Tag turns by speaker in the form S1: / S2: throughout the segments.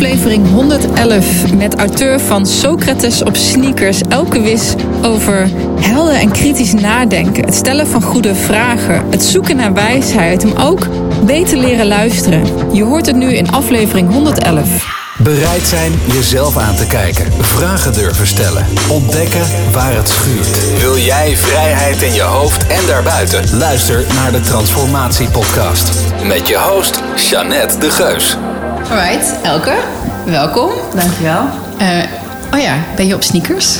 S1: aflevering 111 met auteur van Socrates op sneakers Elke Wis over helder en kritisch nadenken, het stellen van goede vragen, het zoeken naar wijsheid, om ook beter leren luisteren. Je hoort het nu in aflevering 111.
S2: Bereid zijn jezelf aan te kijken. Vragen durven stellen. Ontdekken waar het schuurt. Wil jij vrijheid in je hoofd en daarbuiten? Luister naar de Transformatie Podcast. Met je host, Jeannette de Geus.
S1: Alright, Elke, welkom.
S3: Dankjewel.
S1: Uh, oh ja, ben je op sneakers?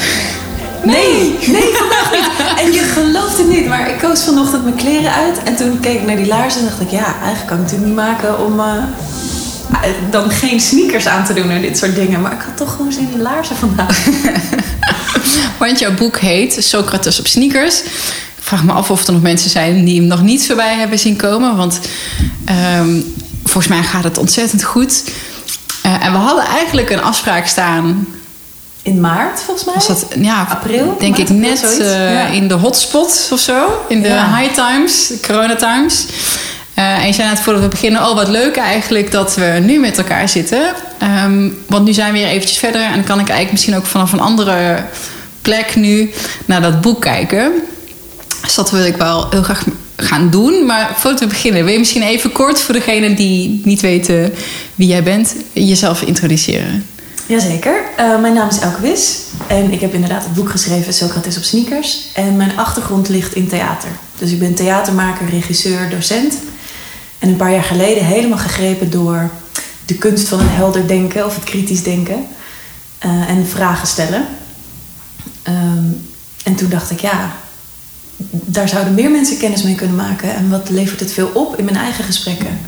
S3: Nee, nee, vandaag niet. En je gelooft het niet, maar ik koos vanochtend mijn kleren uit. En toen keek ik naar die laarzen en dacht ik, ja, eigenlijk kan ik het niet maken om... Uh, dan geen sneakers aan te doen en dit soort dingen. Maar ik had toch gewoon zin in laarzen vandaag.
S1: Want jouw boek heet Socrates op sneakers. Ik vraag me af of er nog mensen zijn die hem nog niet voorbij hebben zien komen. Want um, volgens mij gaat het ontzettend goed. Uh, en we hadden eigenlijk een afspraak staan.
S3: In maart, volgens mij?
S1: Was dat, ja,
S3: april?
S1: Denk
S3: maart,
S1: ik net uh, ja. in de hotspot of zo. In de ja. high times, de corona times. Uh, en je zei net voordat we beginnen, oh wat leuk eigenlijk dat we nu met elkaar zitten. Um, want nu zijn we weer eventjes verder en dan kan ik eigenlijk misschien ook vanaf een andere plek nu naar dat boek kijken. Dus dat wil ik wel heel graag gaan doen. Maar voordat we beginnen, wil je misschien even kort voor degenen die niet weten wie jij bent, jezelf introduceren?
S3: Jazeker. Uh, mijn naam is Elke Wis en ik heb inderdaad het boek geschreven Socrates op sneakers. En mijn achtergrond ligt in theater. Dus ik ben theatermaker, regisseur, docent. En een paar jaar geleden helemaal gegrepen door de kunst van het helder denken of het kritisch denken. Uh, en vragen stellen. Um, en toen dacht ik, ja, daar zouden meer mensen kennis mee kunnen maken. En wat levert het veel op in mijn eigen gesprekken?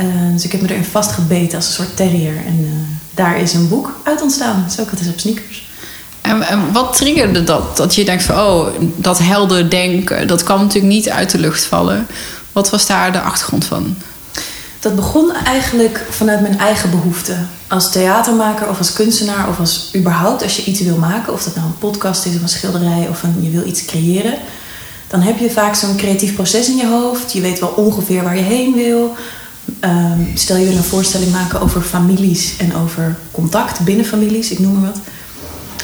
S3: Uh, dus ik heb me erin vastgebeten als een soort terrier. En uh, daar is een boek uit ontstaan. Socrates op sneakers.
S1: En, en, wat triggerde dat? Dat je denkt van, oh, dat helder denken... dat kan natuurlijk niet uit de lucht vallen. Wat was daar de achtergrond van?
S3: Dat begon eigenlijk vanuit mijn eigen behoeften. Als theatermaker of als kunstenaar of als überhaupt als je iets wil maken, of dat nou een podcast is of een schilderij of een, je wil iets creëren, dan heb je vaak zo'n creatief proces in je hoofd. Je weet wel ongeveer waar je heen wil. Um, stel je een voorstelling maken over families en over contact binnen families, ik noem maar wat.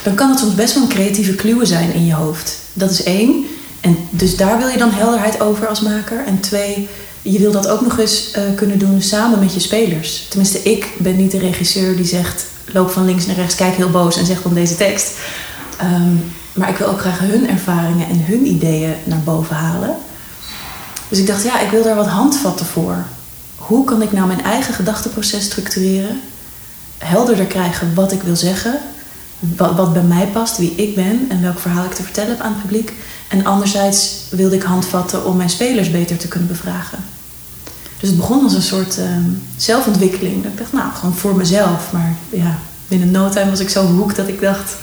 S3: Dan kan het soms best wel een creatieve kluwe zijn in je hoofd. Dat is één. En dus daar wil je dan helderheid over als maker. En twee, je wil dat ook nog eens uh, kunnen doen samen met je spelers. Tenminste, ik ben niet de regisseur die zegt: loop van links naar rechts, kijk heel boos en zeg dan deze tekst. Um, maar ik wil ook graag hun ervaringen en hun ideeën naar boven halen. Dus ik dacht, ja, ik wil daar wat handvatten voor. Hoe kan ik nou mijn eigen gedachteproces structureren? Helderder krijgen wat ik wil zeggen. Wat, wat bij mij past, wie ik ben en welk verhaal ik te vertellen heb aan het publiek. En anderzijds wilde ik handvatten om mijn spelers beter te kunnen bevragen. Dus het begon als een soort uh, zelfontwikkeling. Dat ik dacht, nou, gewoon voor mezelf. Maar ja, binnen no time was ik zo hoek dat ik dacht...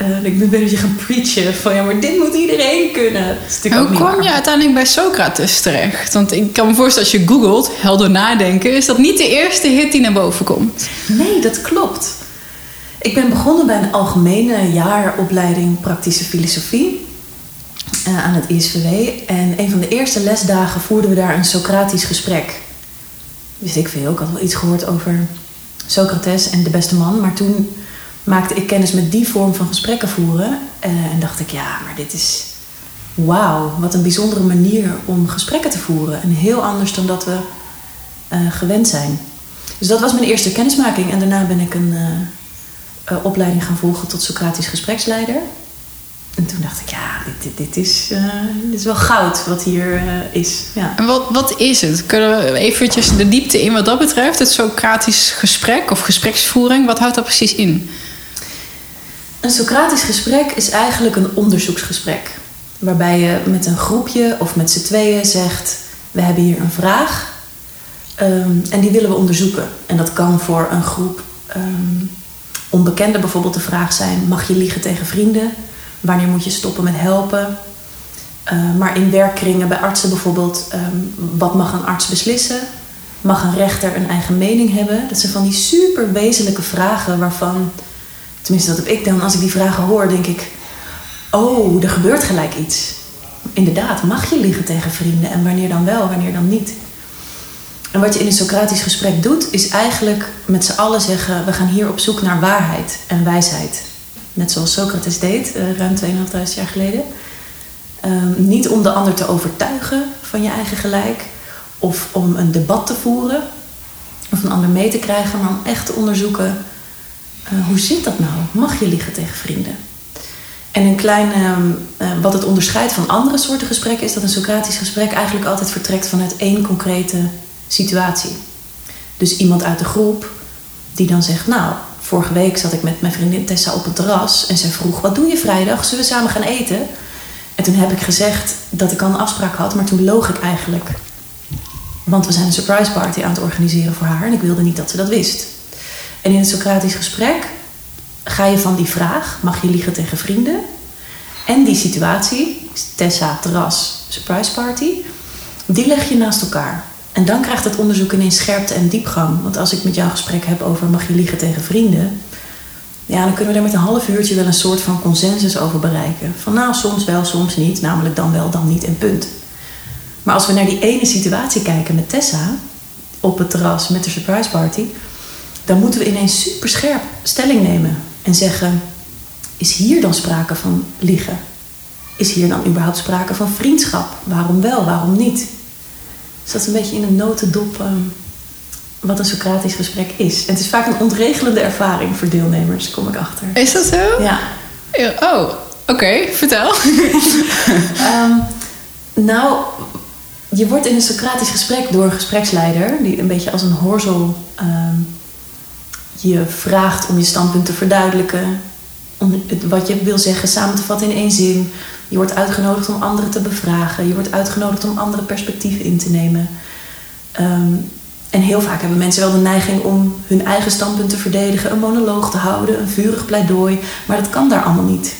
S3: Uh, ik ben een beetje gaan preachen van ja, maar dit moet iedereen kunnen.
S1: Hoe kwam je uiteindelijk bij Socrates terecht? Want ik kan me voorstellen, als je googelt, helder nadenken, is dat niet de eerste hit die naar boven komt.
S3: Nee, dat klopt. Ik ben begonnen bij een algemene jaaropleiding praktische filosofie uh, aan het ISVW. En een van de eerste lesdagen voerden we daar een Socratisch gesprek. Dus ik veel, ik had wel iets gehoord over Socrates en de beste man. Maar toen maakte ik kennis met die vorm van gesprekken voeren. Uh, en dacht ik, ja, maar dit is wauw, wat een bijzondere manier om gesprekken te voeren. En heel anders dan dat we uh, gewend zijn. Dus dat was mijn eerste kennismaking. En daarna ben ik een uh, opleiding gaan volgen tot Socratisch gespreksleider. En toen dacht ik, ja, dit, dit, dit is, dit is wel goud wat hier is. Ja.
S1: En wat, wat is het? Kunnen we eventjes de diepte in wat dat betreft? Het Socratisch gesprek of gespreksvoering, wat houdt dat precies in?
S3: Een Socratisch gesprek is eigenlijk een onderzoeksgesprek. Waarbij je met een groepje of met z'n tweeën zegt: We hebben hier een vraag um, en die willen we onderzoeken. En dat kan voor een groep um, onbekenden bijvoorbeeld de vraag zijn: Mag je liegen tegen vrienden? Wanneer moet je stoppen met helpen? Uh, maar in werkkringen bij artsen bijvoorbeeld: um, Wat mag een arts beslissen? Mag een rechter een eigen mening hebben? Dat zijn van die super wezenlijke vragen waarvan Tenminste, dat heb ik dan. Als ik die vragen hoor, denk ik... Oh, er gebeurt gelijk iets. Inderdaad, mag je liegen tegen vrienden? En wanneer dan wel, wanneer dan niet? En wat je in een Socratisch gesprek doet, is eigenlijk met z'n allen zeggen: we gaan hier op zoek naar waarheid en wijsheid. Net zoals Socrates deed, uh, ruim 2.500 jaar geleden. Um, niet om de ander te overtuigen van je eigen gelijk, of om een debat te voeren, of een ander mee te krijgen, maar om echt te onderzoeken: uh, hoe zit dat nou? Mag je liggen tegen vrienden? En een klein, uh, wat het onderscheidt van andere soorten gesprekken, is dat een Socratisch gesprek eigenlijk altijd vertrekt vanuit één concrete situatie. Dus iemand uit de groep die dan zegt: Nou, vorige week zat ik met mijn vriendin Tessa op het terras en zij vroeg: Wat doe je vrijdag? Zullen we samen gaan eten? En toen heb ik gezegd dat ik al een afspraak had, maar toen loog ik eigenlijk. Want we zijn een surprise party aan het organiseren voor haar en ik wilde niet dat ze dat wist. En in het Socratisch gesprek ga je van die vraag: mag je liegen tegen vrienden? En die situatie, Tessa, terras, surprise party, die leg je naast elkaar. En dan krijgt het onderzoek ineens scherpte en diepgang. Want als ik met jou gesprek heb over mag je liegen tegen vrienden, ja, dan kunnen we er met een half uurtje wel een soort van consensus over bereiken. Van nou, soms wel, soms niet. Namelijk dan wel, dan niet en punt. Maar als we naar die ene situatie kijken met Tessa op het terras met de surprise party, dan moeten we ineens super scherp stelling nemen en zeggen: is hier dan sprake van liegen? Is hier dan überhaupt sprake van vriendschap? Waarom wel, waarom niet? Dus dat is een beetje in een notendop um, wat een Socratisch gesprek is. En het is vaak een ontregelende ervaring voor deelnemers, kom ik achter.
S1: Is dat zo?
S3: Ja.
S1: Oh, oké, vertel.
S3: um, nou, je wordt in een Socratisch gesprek door een gespreksleider, die een beetje als een horzel um, je vraagt om je standpunt te verduidelijken, om wat je wil zeggen samen te vatten in één zin. Je wordt uitgenodigd om anderen te bevragen. Je wordt uitgenodigd om andere perspectieven in te nemen. Um, en heel vaak hebben mensen wel de neiging om hun eigen standpunt te verdedigen, een monoloog te houden, een vurig pleidooi. Maar dat kan daar allemaal niet.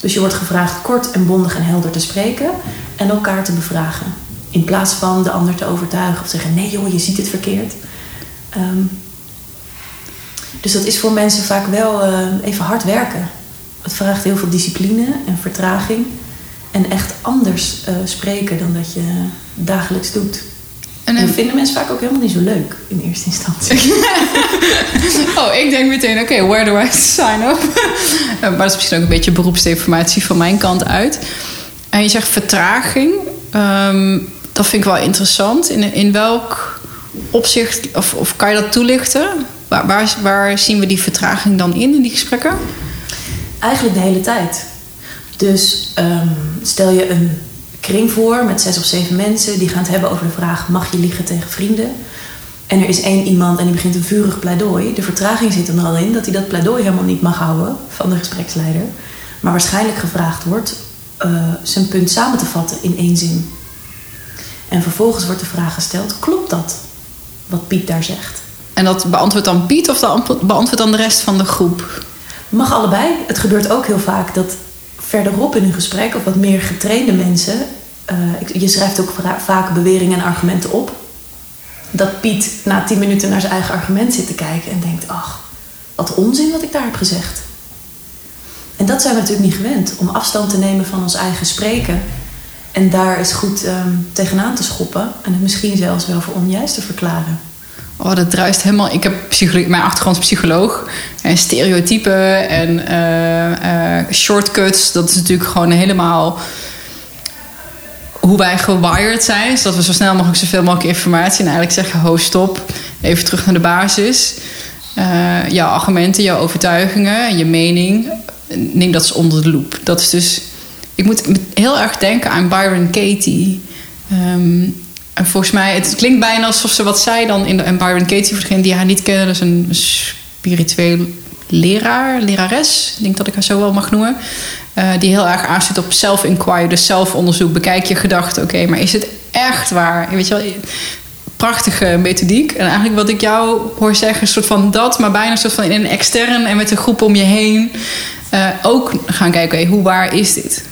S3: Dus je wordt gevraagd kort en bondig en helder te spreken en elkaar te bevragen. In plaats van de ander te overtuigen of te zeggen: nee joh, je ziet het verkeerd. Um, dus dat is voor mensen vaak wel uh, even hard werken. Het vraagt heel veel discipline en vertraging. En echt anders uh, spreken dan dat je dagelijks doet. En, en vinden mensen vaak ook helemaal niet zo leuk in eerste instantie.
S1: oh, ik denk meteen, oké, okay, where do I sign up? maar dat is misschien ook een beetje beroepsdeformatie van mijn kant uit. En je zegt vertraging. Um, dat vind ik wel interessant. In, in welk opzicht, of, of kan je dat toelichten? Waar, waar, zien we die vertraging dan in, in die gesprekken?
S3: Eigenlijk de hele tijd. Dus um, stel je een kring voor met zes of zeven mensen die gaan het hebben over de vraag: mag je liegen tegen vrienden? En er is één iemand en die begint een vurig pleidooi. De vertraging zit er al in dat hij dat pleidooi helemaal niet mag houden van de gespreksleider. Maar waarschijnlijk gevraagd wordt uh, zijn punt samen te vatten in één zin. En vervolgens wordt de vraag gesteld: klopt dat wat Piet daar zegt?
S1: En dat beantwoordt dan Piet of beantwoordt dan de rest van de groep?
S3: Mag allebei. Het gebeurt ook heel vaak dat verderop in een gesprek, of wat meer getrainde mensen, uh, je schrijft ook vaak beweringen en argumenten op. Dat Piet na tien minuten naar zijn eigen argument zit te kijken en denkt: ach, wat onzin wat ik daar heb gezegd. En dat zijn we natuurlijk niet gewend, om afstand te nemen van ons eigen spreken. En daar is goed um, tegenaan te schoppen en het misschien zelfs wel voor onjuist te verklaren.
S1: Oh, dat druist helemaal. Ik heb mijn achtergrond is psycholoog. En stereotypen en uh, uh, shortcuts. Dat is natuurlijk gewoon helemaal hoe wij gewired zijn. Zodat we zo snel mogelijk zoveel mogelijk informatie. En eigenlijk zeggen: ho, stop. Even terug naar de basis. Uh, jouw argumenten, jouw overtuigingen, je mening. Neem dat eens onder de loep. Dat is dus. Ik moet heel erg denken aan Byron Katie. Um, en volgens mij, het klinkt bijna alsof ze wat zei dan in de Byron Katie, voor degenen die haar niet kennen, dat is een spiritueel leraar, lerares, ik denk dat ik haar zo wel mag noemen, uh, die heel erg aansluit op self-inquiry, dus zelfonderzoek. Bekijk je gedachten, oké, maar is het echt waar? Weet je wel, prachtige methodiek. En eigenlijk wat ik jou hoor zeggen, een soort van dat, maar bijna een soort van in een extern en met een groep om je heen uh, ook gaan kijken, okay, hoe waar is dit?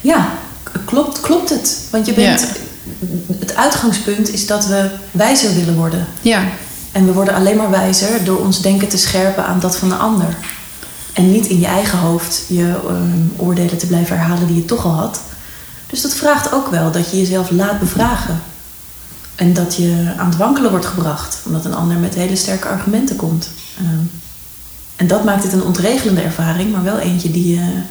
S3: Ja, klopt, klopt het? Want je bent. Ja het uitgangspunt is dat we wijzer willen worden.
S1: Ja.
S3: En we worden alleen maar wijzer door ons denken te scherpen aan dat van de ander. En niet in je eigen hoofd je um, oordelen te blijven herhalen die je toch al had. Dus dat vraagt ook wel dat je jezelf laat bevragen. En dat je aan het wankelen wordt gebracht, omdat een ander met hele sterke argumenten komt. Ehm, en dat maakt het een ontregelende ervaring, maar wel eentje die je,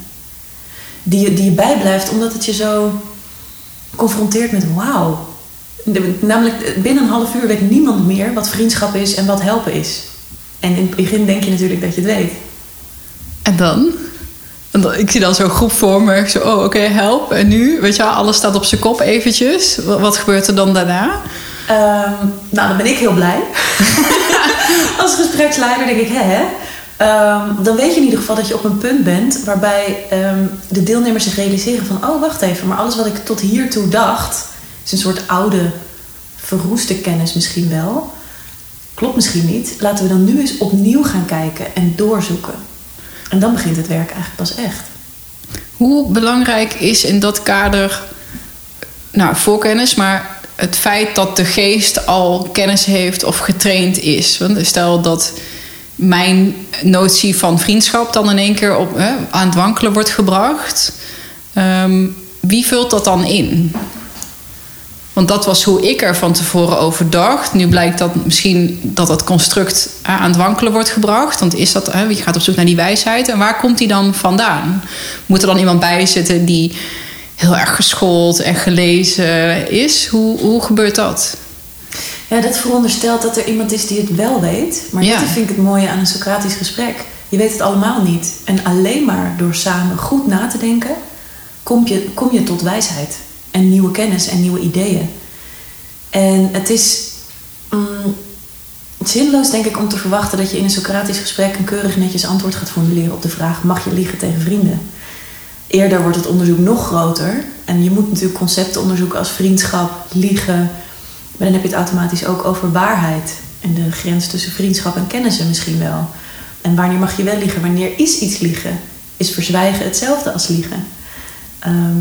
S3: die je, die je bijblijft, omdat het je zo confronteert met wauw. Namelijk binnen een half uur weet niemand meer wat vriendschap is en wat helpen is. En in het begin denk je natuurlijk dat je het weet.
S1: En dan? En dan ik zie dan zo'n groep voor me. Zo, oh, oké, help. En nu? Weet je wel, alles staat op zijn kop eventjes. Wat, wat gebeurt er dan daarna?
S3: Ehm, nou, dan ben ik heel blij. Als gespreksleider denk ik, hè, hè. Ehm, dan weet je in ieder geval dat je op een punt bent waarbij ehm, de deelnemers zich realiseren van, oh wacht even, maar alles wat ik tot hiertoe dacht, is een soort oude, verroeste kennis misschien wel. Klopt misschien niet. Laten we dan nu eens opnieuw gaan kijken en doorzoeken. En dan begint het werk eigenlijk pas echt.
S1: Hoe belangrijk is in dat kader, nou, voorkennis, maar het feit dat de geest al kennis heeft of getraind is? Want stel dat mijn notie van vriendschap dan in één keer op, hè, aan het wankelen wordt gebracht. Ehm, wie vult dat dan in? Want dat was hoe ik er van tevoren over dacht. Nu blijkt dat misschien dat dat construct aan het wankelen wordt gebracht. Want is dat, je gaat op zoek naar die wijsheid. En waar komt die dan vandaan? Moet er dan iemand bij zitten die heel erg geschoold en gelezen is? Hoe, hoe gebeurt dat?
S3: Ja, dat veronderstelt dat er iemand is die het wel weet. Maar ja. dat vind ik het mooie aan een Socratisch gesprek. Je weet het allemaal niet. En alleen maar door samen goed na te denken, kom je, kom je tot wijsheid. En nieuwe kennis en nieuwe ideeën. En het is mm, zinloos, denk ik, om te verwachten dat je in een Socratisch gesprek een keurig netjes antwoord gaat formuleren op de vraag: mag je liegen tegen vrienden? Eerder wordt het onderzoek nog groter. En je moet natuurlijk concepten onderzoeken als vriendschap, liegen, maar dan heb je het automatisch ook over waarheid. En de grens tussen vriendschap en kennissen misschien wel. En wanneer mag je wel liegen? Wanneer is iets liegen? Is verzwijgen hetzelfde als liegen? Ehm,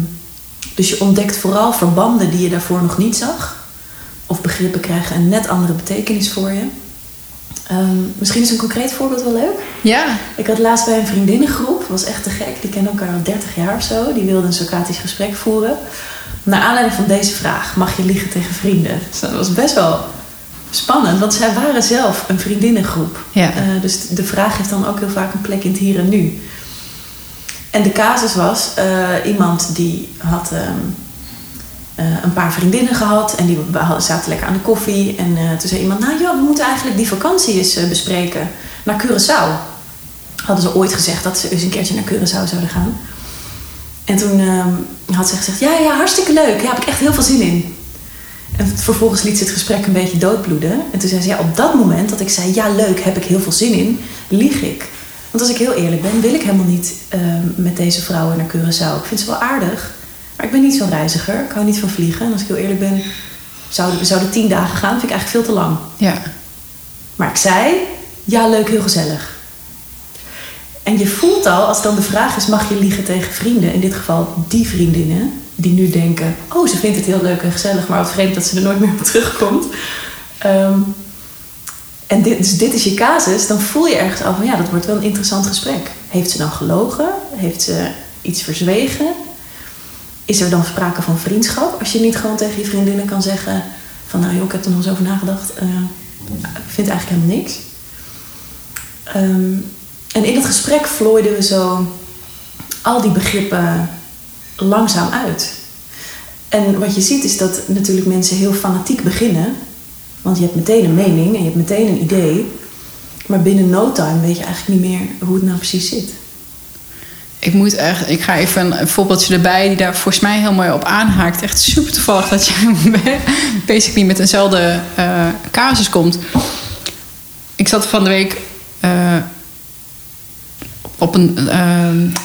S3: dus je ontdekt vooral verbanden die je daarvoor nog niet zag. Of begrippen krijgen een net andere betekenis voor je. Ehm, misschien is een concreet voorbeeld wel leuk.
S1: Ja.
S3: Ik had laatst bij een vriendinnengroep, was echt te gek. Die kennen elkaar al 30 jaar of zo. Die wilden een Socratisch gesprek voeren. Naar aanleiding van deze vraag, mag je liegen tegen vrienden? Dus dat was best wel spannend, want zij waren zelf een vriendinnengroep.
S1: Ja.
S3: Uh, dus de vraag heeft dan ook heel vaak een plek in het hier en nu. En de casus was, uh, iemand die had um, uh, een paar vriendinnen gehad en die zaten lekker aan de koffie. En toen zei iemand, nou joh, we moeten eigenlijk die vakantie eens bespreken naar Curaçao. Hadden ze ooit gezegd dat ze eens een keertje naar Curaçao zouden gaan. En toen ehm, had ze gezegd: Ja, ja, hartstikke leuk. Daar heb ik echt heel veel zin in. En vervolgens liet ze het gesprek een beetje doodbloeden. En toen zei ze: Ja, op dat moment dat ik zei: Ja, leuk, heb ik heel veel zin in, lieg ik. Want als ik heel eerlijk ben, wil ik helemaal niet ehm, met deze vrouwen naar Curaçao. Ik vind ze wel aardig, maar ik ben niet zo'n reiziger. Ik hou niet van vliegen. En als ik heel eerlijk ben, zouden we zouden tien dagen gaan, vind ik eigenlijk veel te lang.
S1: Ja.
S3: Maar ik zei: Ja, leuk, heel gezellig. En je voelt al, als dan de vraag is: mag je liegen tegen vrienden? In dit geval die vriendinnen, die nu denken: oh, ze vindt het heel leuk en gezellig, maar wat vreemd dat ze er nooit meer op terugkomt. Um, en dit, dus dit is je casus, dan voel je ergens al van ja, dat wordt wel een interessant gesprek. Heeft ze dan gelogen? Heeft ze iets verzwegen? Is er dan sprake van vriendschap? Als je niet gewoon tegen je vriendinnen kan zeggen: van nou joh, ik heb er nog eens over nagedacht, uh, ik vind eigenlijk helemaal niks. Um, en in het gesprek vlooiden we zo al die begrippen langzaam uit. En wat je ziet is dat natuurlijk mensen heel fanatiek beginnen. Want je hebt meteen een mening en je hebt meteen een idee. Maar binnen no time weet je eigenlijk niet meer hoe het nou precies zit.
S1: Ik moet echt, ik ga even een voorbeeldje erbij die daar volgens mij heel mooi op aanhaakt. Echt super toevallig dat je basically met eenzelfde uh, casus komt. Ik zat van de week uh, op een,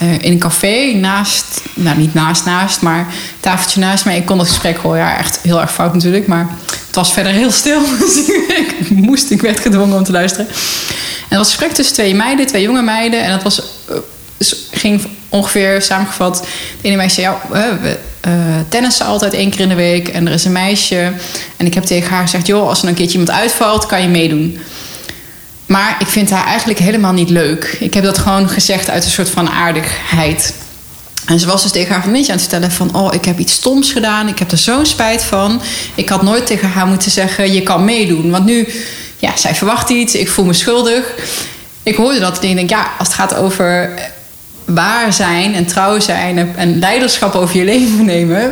S1: uh, in een café naast, nou niet naast, naast, maar tafeltje naast mij. Ik kon het gesprek horen, ja, echt heel erg fout natuurlijk, maar het was verder heel stil. Dus ik moest, ik werd gedwongen om te luisteren. En het was een gesprek tussen twee meiden, twee jonge meiden. En dat was, uh, ging ongeveer samengevat. De ene meisje zei, ja, we uh, tennissen altijd één keer in de week. En er is een meisje. En ik heb tegen haar gezegd, joh, als er een keertje iemand uitvalt, kan je meedoen. Maar ik vind haar eigenlijk helemaal niet leuk. Ik heb dat gewoon gezegd uit een soort van aardigheid. En ze was dus tegen haar vriendinnetje aan het vertellen van... oh, ik heb iets stoms gedaan, ik heb er zo'n spijt van. Ik had nooit tegen haar moeten zeggen, je kan meedoen. Want nu, ja, zij verwacht iets, ik voel me schuldig. Ik hoorde dat en ik denk, ja, als het gaat over waar zijn en trouw zijn... en leiderschap over je leven nemen...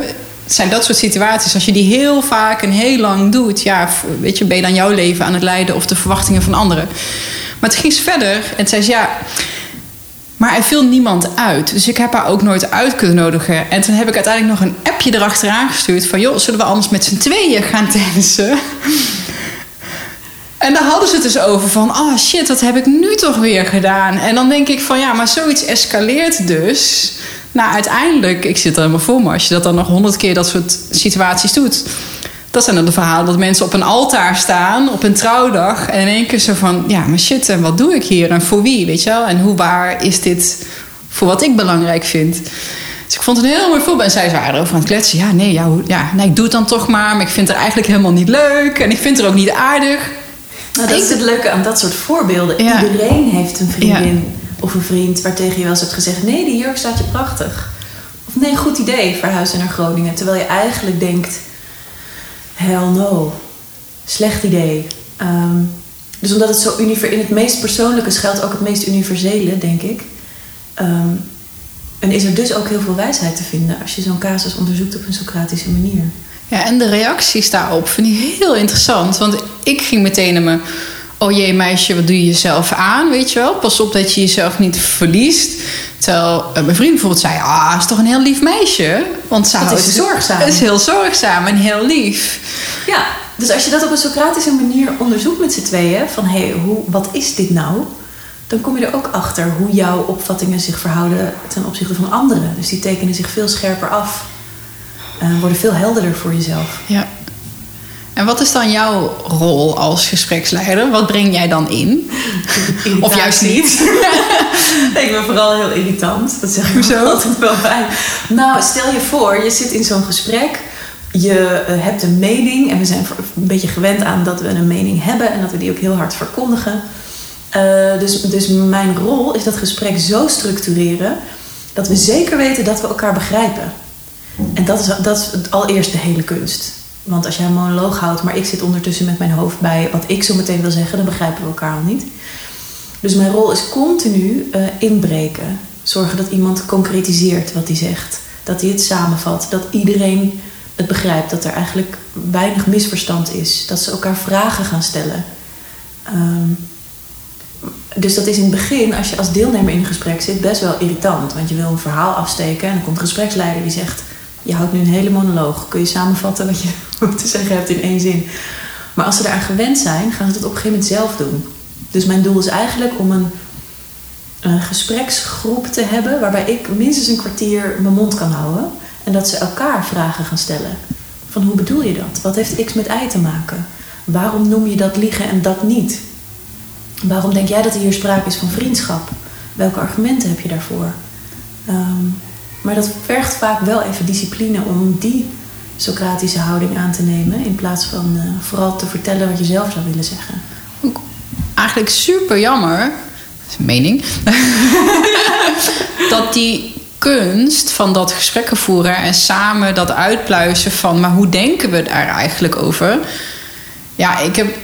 S1: zijn dat soort situaties. Als je die heel vaak en heel lang doet... ja, weet je, ben je dan jouw leven aan het leiden... of de verwachtingen van anderen. Maar het ging verder en zei ze, ja maar er viel niemand uit. Dus ik heb haar ook nooit uit kunnen nodigen. En toen heb ik uiteindelijk nog een appje erachteraan gestuurd. Van joh, zullen we anders met z'n tweeën gaan tennissen? En daar hadden ze het dus over van, oh shit, wat heb ik nu toch weer gedaan? En dan denk ik van, ja, maar zoiets escaleert dus. Nou, uiteindelijk, ik zit er helemaal voor me, als je dat dan nog honderd keer dat soort situaties doet. Dat zijn dan de verhalen dat mensen op een altaar staan op een trouwdag. En in één keer zo van: ja, maar shit, en wat doe ik hier? En voor wie? Weet je wel? En hoe waar is dit voor wat ik belangrijk vind? Dus ik vond het een heel mooi voorbeeld. En zij waren erover aan het kletsen. Ja, nee, ja, ja, nee, ik doe het dan toch maar. Maar ik vind het eigenlijk helemaal niet leuk. En ik vind het ook niet aardig.
S3: Nou, dat is het leuke aan dat soort voorbeelden. Iedereen heeft een vriendin of een vriend waartegen je wel eens hebt gezegd: nee, die jurk staat je prachtig. Of nee, goed idee, verhuizen naar Groningen. Terwijl je eigenlijk denkt hell no. Slecht idee. Ehm, dus omdat het zo in het meest persoonlijke schuilt ook het meest universele, denk ik. Ehm, en is er dus ook heel veel wijsheid te vinden als je zo'n casus onderzoekt op een Socratische manier.
S1: Ja, en de reacties daarop vind ik heel interessant. Want ik ging meteen naar me. Oh jee, meisje, wat doe je jezelf aan? Weet je wel? Pas op dat je jezelf niet verliest. Terwijl eh, mijn vriend bijvoorbeeld zei: Ah, is toch een heel lief meisje? Want ze
S3: dat is zorgzaam.
S1: is heel zorgzaam en heel lief.
S3: Ja, dus als je dat op een Socratische manier onderzoekt met z'n tweeën: van hé, hey, hoe, wat is dit nou? Dan kom je er ook achter hoe jouw opvattingen zich verhouden ten opzichte van anderen. Dus die tekenen zich veel scherper af. Uh, worden veel helderder voor jezelf.
S1: Ja. En wat is dan jouw rol als gespreksleider? Wat breng jij dan in? Of juist niet?
S3: ik ben vooral heel irritant. Dat zeg ik zo altijd wel bij. Nou, stel je voor, je zit in zo'n gesprek. Je eh, hebt een mening. En we zijn een beetje gewend aan dat we een mening hebben. En dat we die ook heel hard verkondigen. Uh, dus, dus mijn rol is dat gesprek zo structureren... dat we zeker weten dat we elkaar begrijpen. En dat is, dat is allereerst de hele kunst. Want als jij een monoloog houdt, maar ik zit ondertussen met mijn hoofd bij wat ik zo meteen wil zeggen, dan begrijpen we elkaar al niet. Dus mijn rol is continu uh, inbreken. Zorgen dat iemand concretiseert wat hij zegt. Dat hij het samenvat. Dat iedereen het begrijpt. Dat er eigenlijk weinig misverstand is. Dat ze elkaar vragen gaan stellen. Um, dus dat is in het begin, als je als deelnemer in een gesprek zit, best wel irritant. Want je wil een verhaal afsteken en dan komt een gespreksleider die zegt: Je houdt nu een hele monoloog. Kun je samenvatten wat je te zeggen hebt in één zin? Maar als ze eraan gewend zijn, gaan ze het op een gegeven moment zelf doen. Dus mijn doel is eigenlijk om een, een gespreksgroep te hebben waarbij ik minstens een kwartier mijn mond kan houden en dat ze elkaar vragen gaan stellen. Van hoe bedoel je dat? Wat heeft X met Y te maken? Waarom noem je dat liegen en dat niet? Waarom denk jij dat er hier sprake is van vriendschap? Welke argumenten heb je daarvoor? Ehm, maar dat vergt vaak wel even discipline om die Socratische houding aan te nemen. In plaats van uh, vooral te vertellen wat je zelf zou willen zeggen.
S1: Eigenlijk super jammer, mening, dat die kunst van dat gesprekken voeren en samen dat uitpluizen van, maar hoe denken we daar eigenlijk over? Ja, ik heb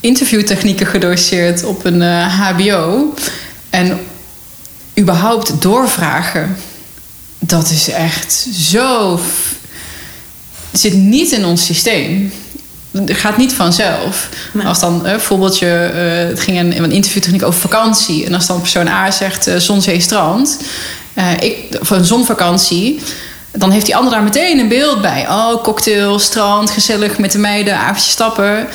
S1: interviewtechnieken gedoseerd op een HBO. Eh, en überhaupt doorvragen, dat is echt zo. zit niet in ons systeem. Het gaat niet vanzelf. Als dan uh, voorbeeldje, uh, het ging een, een interviewtechniek over vakantie. En als dan persoon A zegt uh, zon, zee, strand. ik, voor een zonvakantie. Dan heeft die ander daar meteen een beeld bij. Oh, cocktail, strand, gezellig met de meiden, avondje stappen.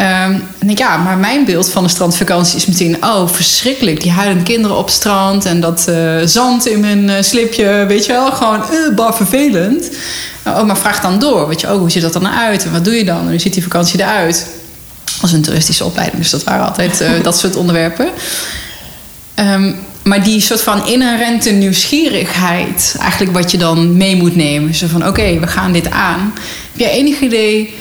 S1: Um, en ik, ja, maar mijn beeld van een strandvakantie is meteen... oh, verschrikkelijk, die huilende kinderen op het strand... en dat uh, zand in mijn uh, slipje, weet je wel. Gewoon, uh, bar vervelend. oh, maar vraag dan door, weet je, oh, hoe ziet dat dan uit? En wat doe je dan? En hoe ziet die vakantie eruit? Als een toeristische opleiding, dus dat waren altijd dat soort onderwerpen. Um, maar die soort van inherente nieuwsgierigheid... eigenlijk wat je dan mee moet nemen. Zo van, oké, okay, we gaan dit aan. Heb jij enig idee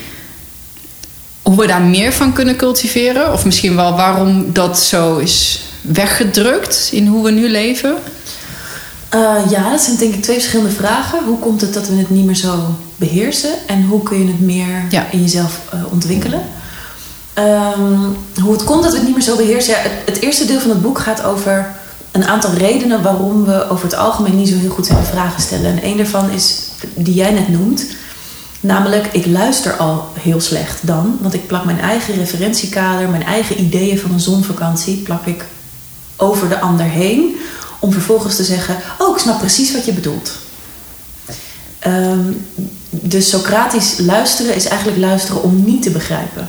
S1: hoe we daar meer van kunnen cultiveren? Of misschien wel waarom dat zo is weggedrukt in hoe we nu leven?
S3: Uh, ja, dat zijn denk ik twee verschillende vragen. Hoe komt het dat we het niet meer zo beheersen? En hoe kun je het meer in jezelf uh, ontwikkelen? Um, hoe het komt dat we het niet meer zo beheersen. Ja, het, het, eerste deel van het boek gaat over een aantal redenen waarom we over het algemeen niet zo heel goed zijn vragen stellen. En een daarvan is die jij net noemt. Namelijk, ik luister al heel slecht dan. Want ik plak mijn eigen referentiekader, mijn eigen ideeën van een zonvakantie, plak ik over de ander heen. Om vervolgens te zeggen, oh, ik snap precies wat je bedoelt. Um, dus Socratisch luisteren is eigenlijk luisteren om niet te begrijpen.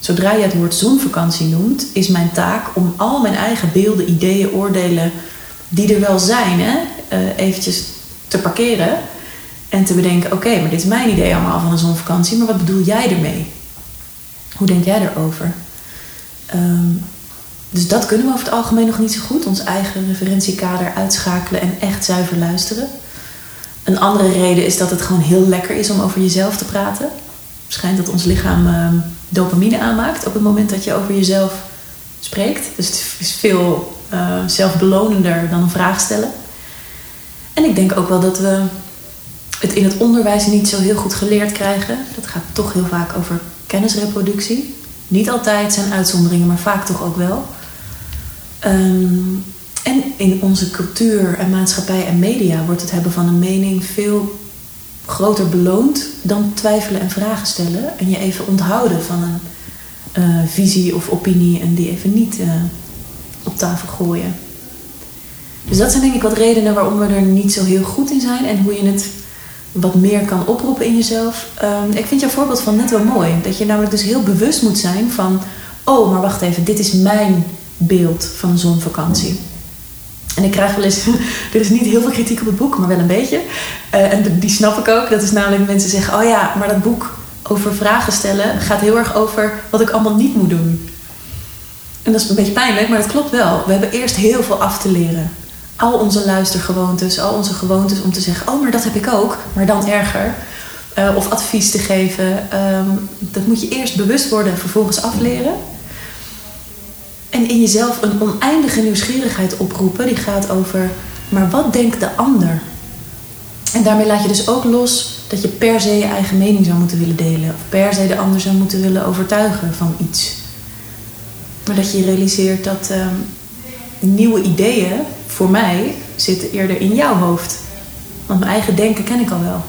S3: Zodra je het woord zonvakantie noemt, is mijn taak om al mijn eigen beelden, ideeën, oordelen, die er wel zijn, hè, uh, eventjes te parkeren. En te bedenken, oké, maar dit is mijn idee allemaal van een zonvakantie, maar wat bedoel jij ermee? Hoe denk jij erover? Um, dus dat kunnen we over het algemeen nog niet zo goed. Ons eigen referentiekader uitschakelen en echt zuiver luisteren. Een andere reden is dat het gewoon heel lekker is om over jezelf te praten. Schijnt dat ons lichaam uh, dopamine aanmaakt op het moment dat je over jezelf spreekt. Dus het is veel uh, zelfbelonender dan een vraag stellen. En ik denk ook wel dat we het in het onderwijs niet zo heel goed geleerd krijgen. Dat gaat toch heel vaak over kennisreproductie. Niet altijd zijn uitzonderingen, maar vaak toch ook wel. Um, en in onze cultuur en maatschappij en media wordt het hebben van een mening veel groter beloond dan twijfelen en vragen stellen. En je even onthouden van een uh, visie of opinie en die even niet uh, op tafel gooien. Dus dat zijn denk ik wat redenen waarom we er niet zo heel goed in zijn en hoe je het wat meer kan oproepen in jezelf. Um, ik vind jouw voorbeeld van net wel mooi. Dat je namelijk dus heel bewust moet zijn van... oh, maar wacht even, dit is mijn beeld van een zonvakantie. En ik krijg wel eens, er is niet heel veel kritiek op het boek, maar wel een beetje. Uh, en die snap ik ook. Dat is namelijk mensen zeggen, oh ja, maar dat boek over vragen stellen gaat heel erg over wat ik allemaal niet moet doen. En dat is een beetje pijnlijk, maar dat klopt wel. We hebben eerst heel veel af te leren. Al onze luistergewoontes, al onze gewoontes om te zeggen, oh maar dat heb ik ook, maar dan erger. Uh, of advies te geven. Um, dat moet je eerst bewust worden en vervolgens afleren. En in jezelf een oneindige nieuwsgierigheid oproepen, die gaat over, maar wat denkt de ander? En daarmee laat je dus ook los dat je per se je eigen mening zou moeten willen delen, of per se de ander zou moeten willen overtuigen van iets. Maar dat je realiseert dat uh, nieuwe ideeën voor mij zitten eerder in jouw hoofd. Want mijn eigen denken ken ik al wel.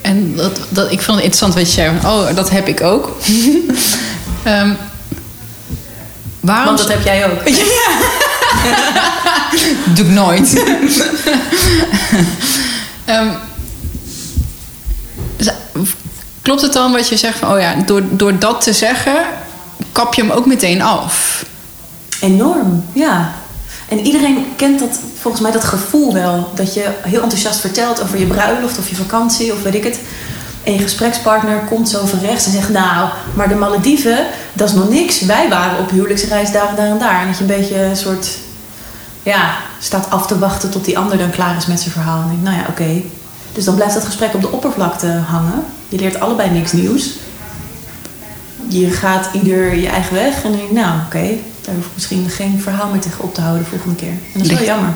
S1: En dat, dat, ik vond het interessant wat je zei. Oh, dat heb ik ook. um,
S3: Waarom... Want dat heb jij ook. Ja.
S1: Doe ik nooit. um, klopt het dan wat je zegt van, oh ja, door, door dat te zeggen, kap je hem ook meteen af?
S3: Enorm, ja. En iedereen kent dat, volgens mij dat gevoel wel. Dat je heel enthousiast vertelt over je bruiloft of je vakantie of weet ik het. En je gesprekspartner komt zo van rechts en zegt: Nou, maar de Malediven, dat is nog niks. Wij waren op huwelijksreis daar en daar en daar. En dat je een beetje een soort. Ja, staat af te wachten tot die ander dan klaar is met zijn verhaal. En denk, nou ja, oké. Dus dan blijft dat gesprek op de oppervlakte hangen. Je leert allebei niks nieuws. Je gaat ieder je eigen weg en dan denk je, nou oké, daar hoef ik misschien geen verhaal meer tegen op te houden de volgende keer. En dat is wel jammer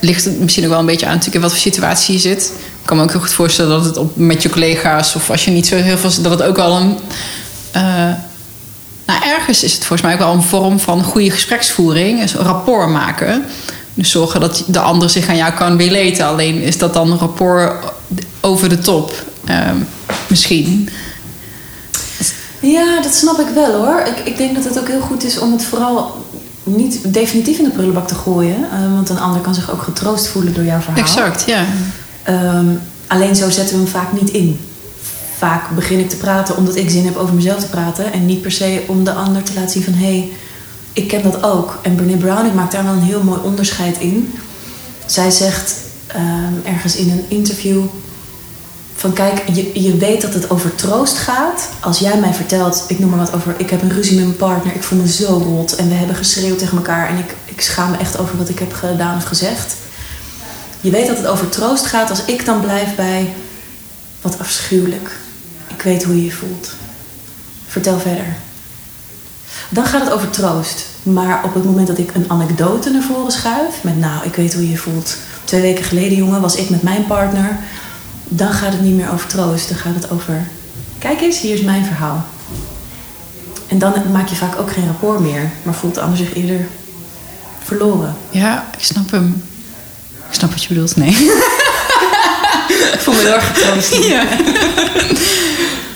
S1: ligt het misschien ook wel een beetje aan natuurlijk in wat voor situatie je zit. Ik kan me ook heel goed voorstellen dat het op, met je collega's of als je niet zo heel veel. dat het ook wel een. Uh, nou, ergens is het volgens mij ook wel een vorm van goede gespreksvoering, een rapport maken. Dus zorgen dat de ander zich aan jou kan beleten. Alleen is dat dan een rapport over de top, uh, misschien.
S3: Ja, dat snap ik wel hoor. Ik, ik denk dat het ook heel goed is om het vooral niet definitief in de prullenbak te gooien. Uh, want een ander kan zich ook getroost voelen door jouw verhaal.
S1: Exact, ja.
S3: Um, alleen zo zetten we hem vaak niet in. Vaak begin ik te praten omdat ik zin heb over mezelf te praten. En niet per se om de ander te laten zien van... hé, hey, ik ken dat ook. En Brené Brown, ik maak daar wel een heel mooi onderscheid in. Zij zegt um, ergens in een interview van kijk, je, je weet dat het over troost gaat. Als jij mij vertelt, ik noem maar wat over, ik heb een ruzie met mijn partner, ik voel me zo rot en we hebben geschreeuwd tegen elkaar en ik, ik schaam me echt over wat ik heb gedaan of gezegd. Je weet dat het over troost gaat als ik dan blijf bij wat afschuwelijk. Ik weet hoe je je voelt. Vertel verder. dan gaat het over troost. Maar op het moment dat ik een anekdote naar voren schuif, met nou, ik weet hoe je je voelt. Twee weken geleden, jongen, was ik met mijn partner. Dan gaat het niet meer over troost. Dan gaat het over, kijk eens, hier is mijn verhaal. En dan maak je vaak ook geen rapport meer, maar voelt de ander zich eerder verloren.
S1: Ja, ik snap hem. Ik snap wat je bedoelt, nee.
S3: ik voel me heel erg getroost.
S1: Ja.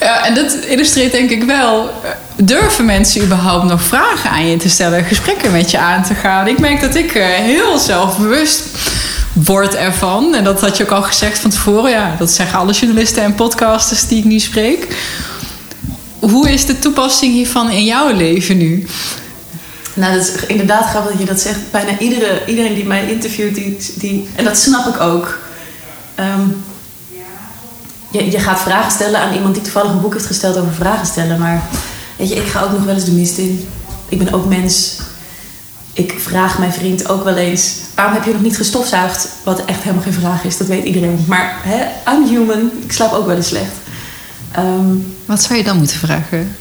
S1: ja, en dat illustreert denk ik wel... Durven mensen überhaupt nog vragen aan je te stellen? Gesprekken met je aan te gaan? Ik merk dat ik eh, heel zelfbewust word ervan. En dat had je ook al gezegd van tevoren. Ja, dat zeggen alle journalisten en podcasters die ik nu spreek. Hoe is de toepassing hiervan in jouw leven nu?
S3: Nou, dat is inderdaad grappig dat je dat zegt. Bijna iedere, iedereen die mij interviewt, die, die, en dat snap ik ook. Ehm, je, je gaat vragen stellen aan iemand die toevallig een boek heeft gesteld over vragen stellen. Maar weet je, ik ga ook nog wel eens de mist in. Ik ben ook mens. Ik vraag mijn vriend ook wel eens: waarom heb je nog niet gestofzuigd? Wat echt helemaal geen vraag is, dat weet iedereen. Maar hè, I'm human, ik slaap ook wel eens slecht.
S1: Ehm, Wat zou je dan moeten vragen?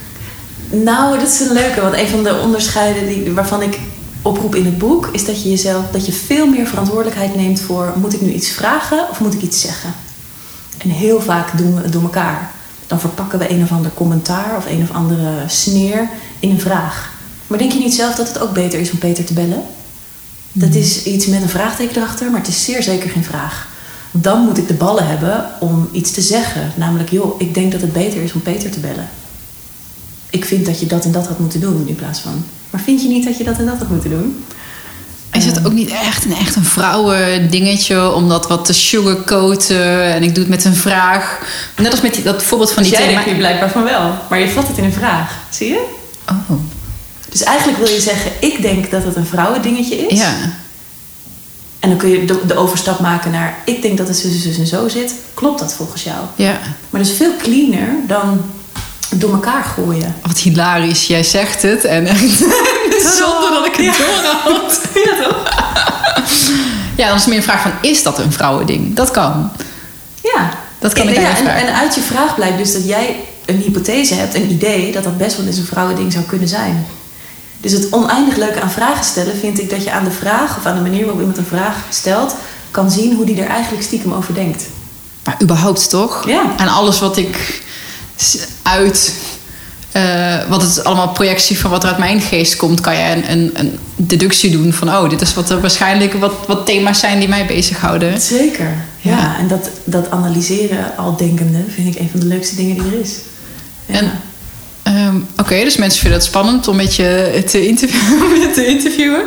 S3: Nou, dat is een leuke. Want een van de onderscheiden die, waarvan ik oproep in het boek... is dat je jezelf dat je veel meer verantwoordelijkheid neemt voor... moet ik nu iets vragen of moet ik iets zeggen? En heel vaak doen we het door elkaar. Dan verpakken we een of ander commentaar of een of andere sneer in een vraag. Maar denk je niet zelf dat het ook beter is om Peter te bellen? Dat hmm. is iets met een vraagteken erachter, maar het is zeer zeker geen vraag. Dan moet ik de ballen hebben om iets te zeggen. Namelijk, joh, ik denk dat het beter is om Peter te bellen ik vind dat je dat en dat had moeten doen in plaats van. Maar vind je niet dat je dat en dat had moeten doen?
S1: Is het ook niet echt een, echt een vrouwendingetje om dat wat te sugarcoaten? En ik doe het met een vraag. Net als met die, dat voorbeeld van die
S3: dus jij blijkbaar van wel. Maar je vat het in een vraag. Zie je?
S1: Oh.
S3: Dus eigenlijk wil je zeggen, ik denk dat het een vrouwendingetje is.
S1: Ja.
S3: En dan kun je de, de overstap maken naar, ik denk dat het zo, zo en zo zit. Klopt dat volgens jou?
S1: Ja.
S3: Maar dat is veel cleaner dan door elkaar gooien.
S1: Wat hilarisch, jij zegt het en echt zonder dat ik het ja. doorhoud.
S3: Ja, toch?
S1: ja, dan is meer een vraag van, is dat een vrouwending? Dat kan.
S3: Ja.
S1: Dat kan ik
S3: ja, en, en uit je vraag blijkt dus dat jij een hypothese hebt, een idee, dat dat best wel eens een vrouwending zou kunnen zijn. Dus het oneindig leuke aan vragen stellen vind ik dat je aan de vraag of aan de manier waarop iemand een vraag stelt, kan zien hoe die er eigenlijk stiekem over denkt.
S1: Maar überhaupt toch?
S3: Ja.
S1: En alles wat ik uit. Uh, wat het allemaal projectie van wat er uit mijn geest komt, kan je een, een, een, deductie doen van oh, dit is wat er waarschijnlijk wat, wat thema's zijn die mij bezighouden.
S3: Zeker, ja. En dat, dat analyseren al denkende vind ik een van de leukste dingen die er is.
S1: Ja. En Um, Oké, dus mensen vinden het spannend om met je te, interviewen, te interviewen.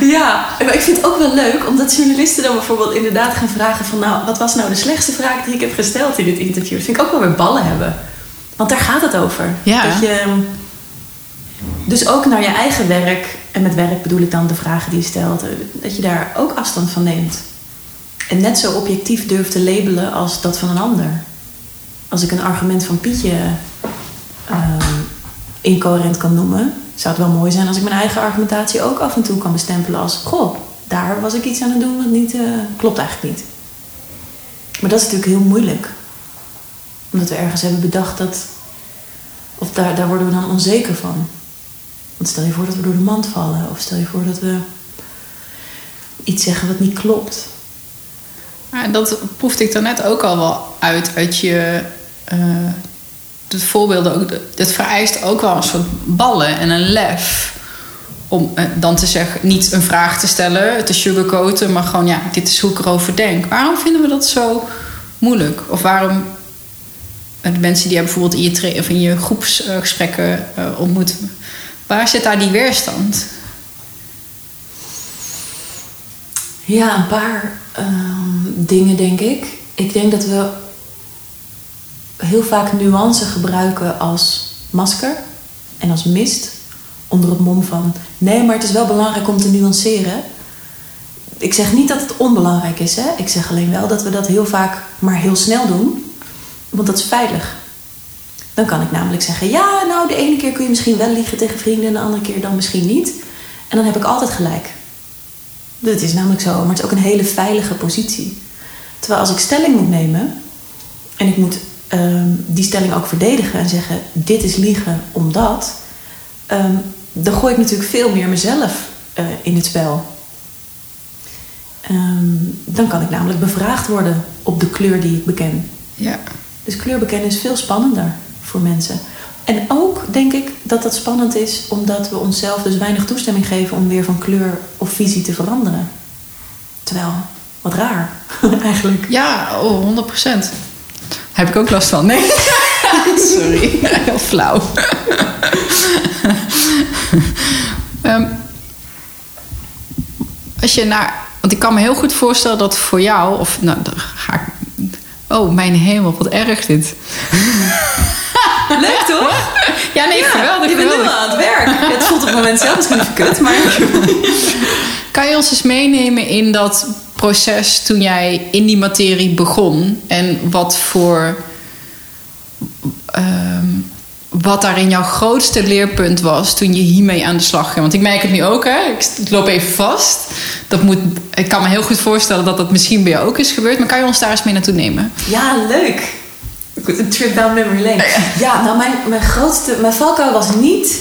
S3: Ja, maar ik vind het ook wel leuk omdat journalisten dan bijvoorbeeld inderdaad gaan vragen van nou, wat was nou de slechtste vraag die ik heb gesteld in dit interview? Dat vind ik ook wel weer ballen hebben. Want daar gaat het over.
S1: Ja.
S3: Dat je, dus ook naar je eigen werk, en met werk bedoel ik dan de vragen die je stelt, dat je daar ook afstand van neemt. En net zo objectief durft te labelen als dat van een ander. Als ik een argument van Pietje uh, incoherent kan noemen, zou het wel mooi zijn als ik mijn eigen argumentatie ook af en toe kan bestempelen als: Goh, daar was ik iets aan het doen wat niet uh, klopt eigenlijk niet. Maar dat is natuurlijk heel moeilijk omdat we ergens hebben bedacht dat. Of daar, daar worden we dan onzeker van. Want stel je voor dat we door de mand vallen. Of stel je voor dat we iets zeggen wat niet klopt.
S1: Maar dat proefde ik dan net ook al wel uit uit je. Uh, de voorbeelden ook. Het vereist ook wel een soort ballen en een lef. Om uh, dan te zeggen, niet een vraag te stellen, te sugarcoaten, maar gewoon ja, dit is hoe ik erover denk. Waarom vinden we dat zo moeilijk? Of waarom de mensen die je bijvoorbeeld in je, je groepsgesprekken uh, ontmoet. Waar zit daar die weerstand?
S3: Ja, een paar ehm, dingen denk ik. Ik denk dat we heel vaak nuance gebruiken als masker en als mist. Onder het mom van nee, maar het is wel belangrijk om te nuanceren. Ik zeg niet dat het onbelangrijk is. Hè? Ik zeg alleen wel dat we dat heel vaak maar heel snel doen. Want dat is veilig. Dan kan ik namelijk zeggen: ja, nou, de ene keer kun je misschien wel liegen tegen vrienden en de andere keer dan misschien niet. En dan heb ik altijd gelijk. Dat is namelijk zo, maar het is ook een hele veilige positie. Terwijl als ik stelling moet nemen en ik moet um, die stelling ook verdedigen en zeggen: dit is liegen omdat, um, dan gooi ik natuurlijk veel meer mezelf uh, in het spel. Um, dan kan ik namelijk bevraagd worden op de kleur die ik beken.
S1: Ja.
S3: Dus kleur bekennen is veel spannender voor mensen. En ook denk ik dat dat spannend is omdat we onszelf dus weinig toestemming geven om weer van kleur of visie te veranderen. Terwijl, wat raar eigenlijk.
S1: Ja, oh, 100 procent. Heb ik ook last van. Nee. Sorry, heel flauw. um, als je naar. Want ik kan me heel goed voorstellen dat voor jou, of nou, dan ga ik. Oh, mijn hemel, wat erg dit.
S3: Leuk toch?
S1: Ja, nee, ja, geweldig.
S3: Je bent nu aan het werk. Het voelt op het moment zelf misschien even kut, maar.
S1: Kan je ons eens meenemen in dat proces toen jij in die materie begon? En wat voor. Um, wat daarin jouw grootste leerpunt was toen je hiermee aan de slag ging. Want ik merk het nu ook, hè? ik loop even vast. Dat moet, ik kan me heel goed voorstellen dat dat misschien bij jou ook is gebeurd. Maar kan je ons daar eens mee naartoe nemen?
S3: Ja, leuk. Goed, een trip down memory lane. Ja, nou, mijn, mijn grootste, mijn valkuil was niet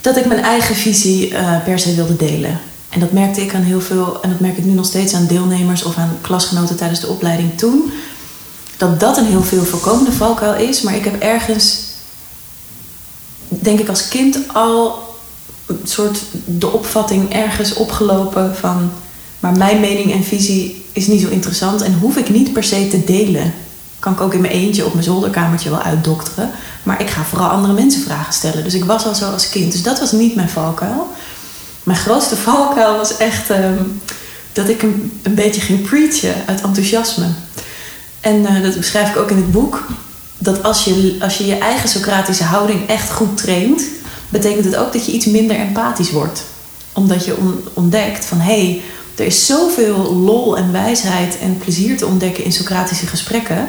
S3: dat ik mijn eigen visie uh, per se wilde delen. En dat merkte ik aan heel veel, en dat merk ik nu nog steeds aan deelnemers of aan klasgenoten tijdens de opleiding toen. Dat dat een heel veel voorkomende valkuil is, maar ik heb ergens denk ik als kind al een soort de opvatting ergens opgelopen van. Maar mijn mening en visie is niet zo interessant en hoef ik niet per se te delen. Kan ik ook in mijn eentje op mijn zolderkamertje wel uitdokteren. Maar ik ga vooral andere mensen vragen stellen. Dus ik was al zo als kind. Dus dat was niet mijn valkuil. Mijn grootste valkuil was echt ehm, dat ik een, een beetje ging preachen uit enthousiasme. En uh, dat beschrijf ik ook in het boek dat als je, als je je eigen Socratische houding echt goed traint, betekent het ook dat je iets minder empathisch wordt. Omdat je ontdekt van hé, hey, er is zoveel lol en wijsheid en plezier te ontdekken in Socratische gesprekken.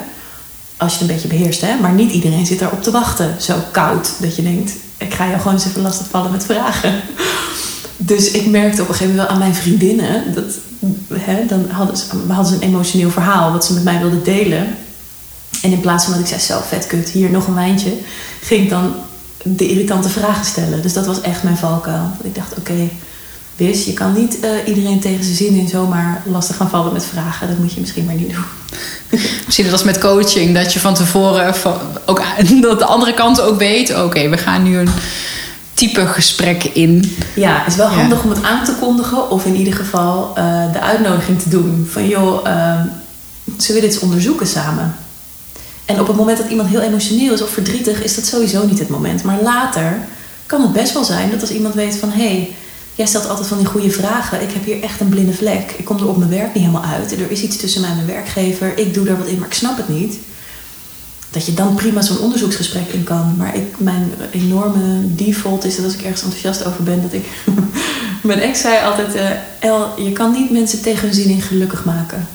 S3: Als je het een beetje beheerst, hè? maar niet iedereen zit daarop te wachten. Zo koud dat je denkt: ik ga jou gewoon eens even lastig vallen met vragen. Dus ik merkte op een gegeven moment wel aan mijn vriendinnen dat hè, dan hadden ze, hadden ze een emotioneel verhaal wat ze met mij wilden delen. En in plaats van dat ik zei, zo vet kut, hier nog een wijntje, ging ik dan de irritante vragen stellen. Dus dat was echt mijn valkuil. Ik dacht, oké, okay, Wis, je kan niet uh, iedereen tegen zijn zin in zomaar lastig gaan vallen met vragen. Dat moet je misschien maar niet doen.
S1: Misschien dat als met coaching, dat je van tevoren ook, dat de andere kant ook weet, oké, we gaan nu een type gesprek in.
S3: Ja, het is wel handig om het aan te kondigen of in ieder geval uh, de uitnodiging te doen. Van joh, uh, zullen we dit onderzoeken samen? En op het moment dat iemand heel emotioneel is of verdrietig, is dat sowieso niet het moment. Maar later kan het best wel zijn dat als iemand weet van hé, hey, jij stelt altijd van die goede vragen. Ik heb hier echt een blinde vlek. Ik kom er op mijn werk niet helemaal uit. Er is iets tussen mij en mijn werkgever. Ik doe daar wat in, maar ik snap het niet. Dat je dan prima zo'n onderzoeksgesprek in kan. Maar ik, mijn enorme default is dat als ik ergens enthousiast over ben, dat ik. mijn ex zei altijd: uh, El, je kan niet mensen tegen hun zin in gelukkig maken.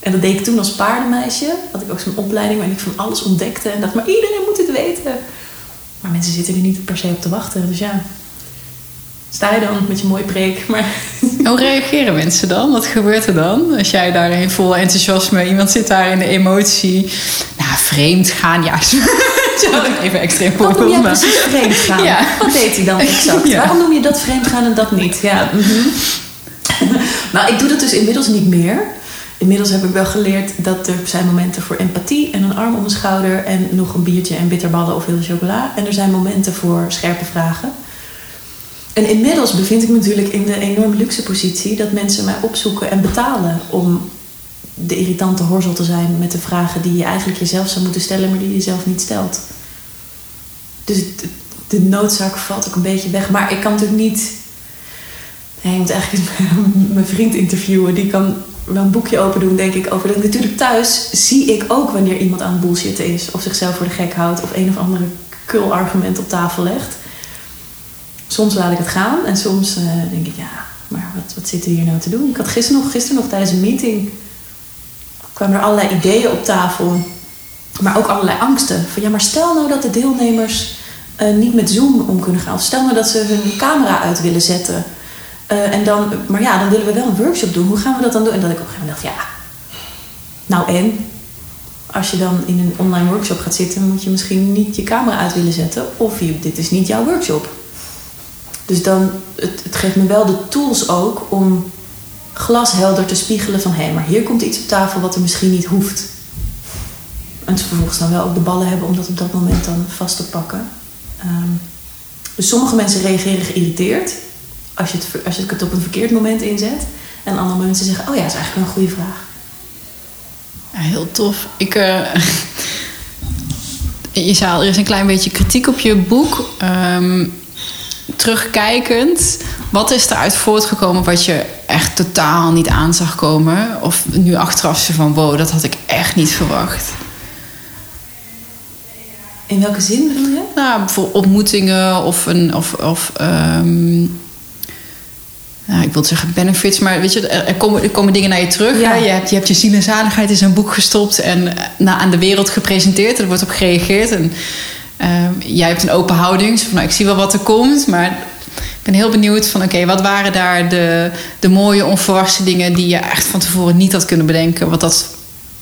S3: En dat deed ik toen als paardenmeisje. Had ik ook zo'n opleiding waarin ik van alles ontdekte. En dacht, maar iedereen moet het weten. Maar mensen zitten er niet per se op te wachten. Dus ja, sta je dan met je mooie preek. Maar...
S1: Hoe reageren mensen dan? Wat gebeurt er dan? Als jij daar in vol enthousiasme, iemand zit daar in de emotie. Nou, vreemd gaan, ja. Even extreem voorbeeld.
S3: Ja, precies vreemd gaan. Ja. Wat deed hij dan exact? Ja. Waarom noem je dat vreemd gaan en dat niet? Ja. Mm -hmm. nou, ik doe dat dus inmiddels niet meer. Inmiddels heb ik wel geleerd dat er zijn momenten voor empathie en een arm om mijn schouder en nog een biertje en bitterballen of heel chocola. En er zijn momenten voor scherpe vragen. En inmiddels bevind ik me natuurlijk in de enorm luxe positie dat mensen mij opzoeken en betalen om de irritante horzel te zijn met de vragen die je eigenlijk jezelf zou moeten stellen, maar die je zelf niet stelt. Dus de noodzaak valt ook een beetje weg. Maar ik kan natuurlijk niet. ik moet eigenlijk mijn vriend interviewen. Die kan wel een boekje open doen, denk ik, over. Natuurlijk thuis zie ik ook wanneer iemand aan het bullshitten is. Of zichzelf voor de gek houdt. Of een of andere kul argument op tafel legt. Soms laat ik het gaan. En soms uh, denk ik, ja, maar wat, wat zit er hier nou te doen? Ik had gisteren nog, gisteren nog tijdens een meeting... kwamen er allerlei ideeën op tafel. Maar ook allerlei angsten. Van ja, maar stel nou dat de deelnemers... Uh, niet met Zoom om kunnen gaan. Of stel nou dat ze hun camera uit willen zetten. Uh, en dan, maar ja, dan willen we wel een workshop doen. Hoe gaan we dat dan doen? En dat ik op een gegeven moment dacht, ja, nou en? Als je dan in een online workshop gaat zitten, moet je misschien niet je camera uit willen zetten. Of dit is niet jouw workshop. Dus dan, het, het geeft me wel de tools ook om glashelder te spiegelen van hé, maar hier komt iets op tafel wat er misschien niet hoeft. En ze vervolgens dan wel ook de ballen hebben om dat op dat moment dan vast te pakken. Ehm, dus sommige mensen reageren geïrriteerd als je, het, als je het op een verkeerd moment inzet. En andere mensen zeggen, oh ja, dat is eigenlijk een goede vraag.
S1: Ja, heel tof. Ik, uh, je zei al, er is een klein beetje kritiek op je boek. Um, terugkijkend, wat is eruit voortgekomen wat je echt totaal niet aan zag komen? Of nu achteraf ze van, wow, dat had ik echt niet verwacht.
S3: In welke zin bedoel je?
S1: Nou, bijvoorbeeld ontmoetingen of een. Of, of um, nou, ik wil zeggen benefits, maar weet je, er komen, er komen dingen naar je terug. Ja. Je, hebt, je hebt je ziel en zaligheid in zo'n boek gestopt en na, aan de wereld gepresenteerd. Er wordt op gereageerd. En jij hebt een open houding. van, nou, ik zie wel wat er komt, maar ik ben heel benieuwd van... oké, wat waren daar de, de mooie, onverwachte dingen... die je echt van tevoren niet had kunnen bedenken... wat dat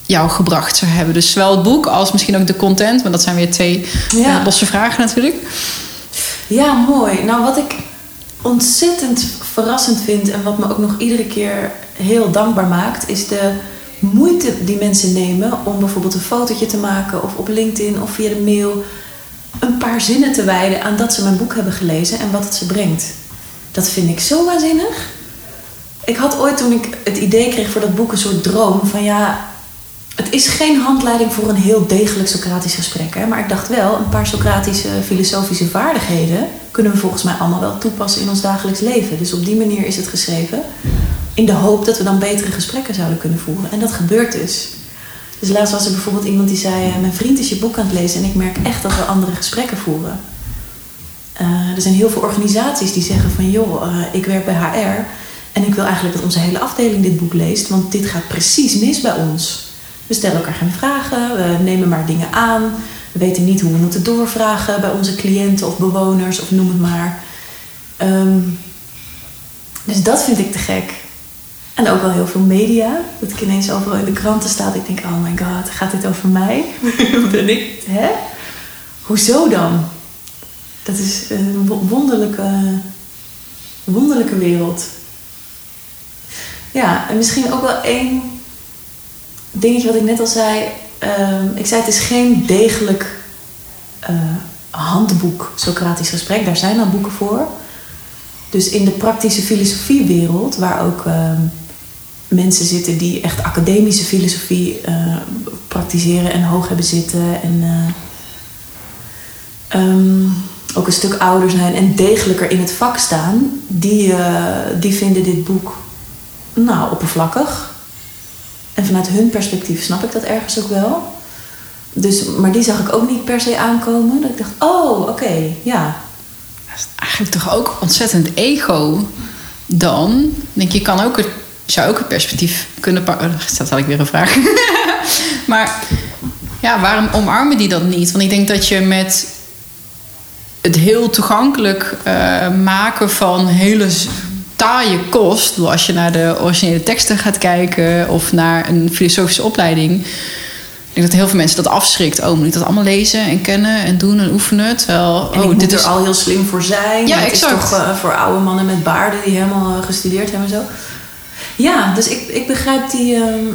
S1: jou gebracht zou hebben. Dus zowel het boek als misschien ook de content. Want dat zijn weer twee ja. uh, losse vragen natuurlijk.
S3: Ja, mooi. Nou, wat ik ontzettend verrassend vind... en wat me ook nog iedere keer heel dankbaar maakt... is de moeite die mensen nemen om bijvoorbeeld een fotootje te maken... of op LinkedIn of via de mail een paar zinnen te wijden aan dat ze mijn boek hebben gelezen en wat het ze brengt. Dat vind ik zo waanzinnig. Ik had ooit toen ik het idee kreeg voor dat boek een soort droom van ja, het is geen handleiding voor een heel degelijk Socratisch gesprek. Hè? Maar ik dacht wel, een paar Socratische filosofische vaardigheden kunnen we volgens mij allemaal wel toepassen in ons dagelijks leven. Dus op die manier is het geschreven. In de hoop dat we dan betere gesprekken zouden kunnen voeren. En dat gebeurt dus. Dus laatst was er bijvoorbeeld iemand die zei: eh, Mijn vriend is je boek aan het lezen en ik merk echt dat we andere gesprekken voeren. Uh, er zijn heel veel organisaties die zeggen: van joh, uh, ik werk bij HR en ik wil eigenlijk dat onze hele afdeling dit boek leest, want dit gaat precies mis bij ons. We stellen elkaar geen vragen, we nemen maar dingen aan, we weten niet hoe we moeten doorvragen bij onze cliënten of bewoners of noem het maar. Um, dus dat vind ik te gek. En ook wel heel veel media. Dat ik ineens overal in de kranten sta. Ik denk, oh my god, gaat dit over mij? ben ik, hè? Hoezo dan? Dat is een wonderlijke, wonderlijke wereld. Ja, en misschien ook wel één dingetje wat ik net al zei. Ehm, ik zei, het is geen degelijk uh, handboek Socratisch gesprek. Daar zijn al boeken voor. Dus in de praktische filosofiewereld, waar ook... Ehm, mensen zitten die echt academische filosofie uh, praktiseren en hoog hebben zitten. En uh, um, ook een stuk ouder zijn en degelijker in het vak staan. Die, uh, die vinden dit boek nou oppervlakkig. En vanuit hun perspectief snap ik dat ergens ook wel. Dus, maar die zag ik ook niet per se aankomen. Dat ik dacht, oh, oké, ja.
S1: Dat is eigenlijk toch ook ontzettend ego dan. Denk je, kan ook het zou ook het perspectief kunnen pakken. Oh, dat had ik weer een vraag. maar ja, waarom omarmen die dat niet? Want ik denk dat je met het heel toegankelijk uh, maken van hele taaie kost. Als je naar de originele teksten gaat kijken of naar een filosofische opleiding. Ik denk dat heel veel mensen dat afschrikt. Oh, moet ik dat allemaal lezen en kennen en doen en oefenen? Terwijl,
S3: en
S1: oh,
S3: dit er is al heel slim voor zijn. Ja, het exact. is toch uh, voor oude mannen met baarden die helemaal uh, gestudeerd hebben en zo. Ja, dus ik, ik begrijp die, ehm,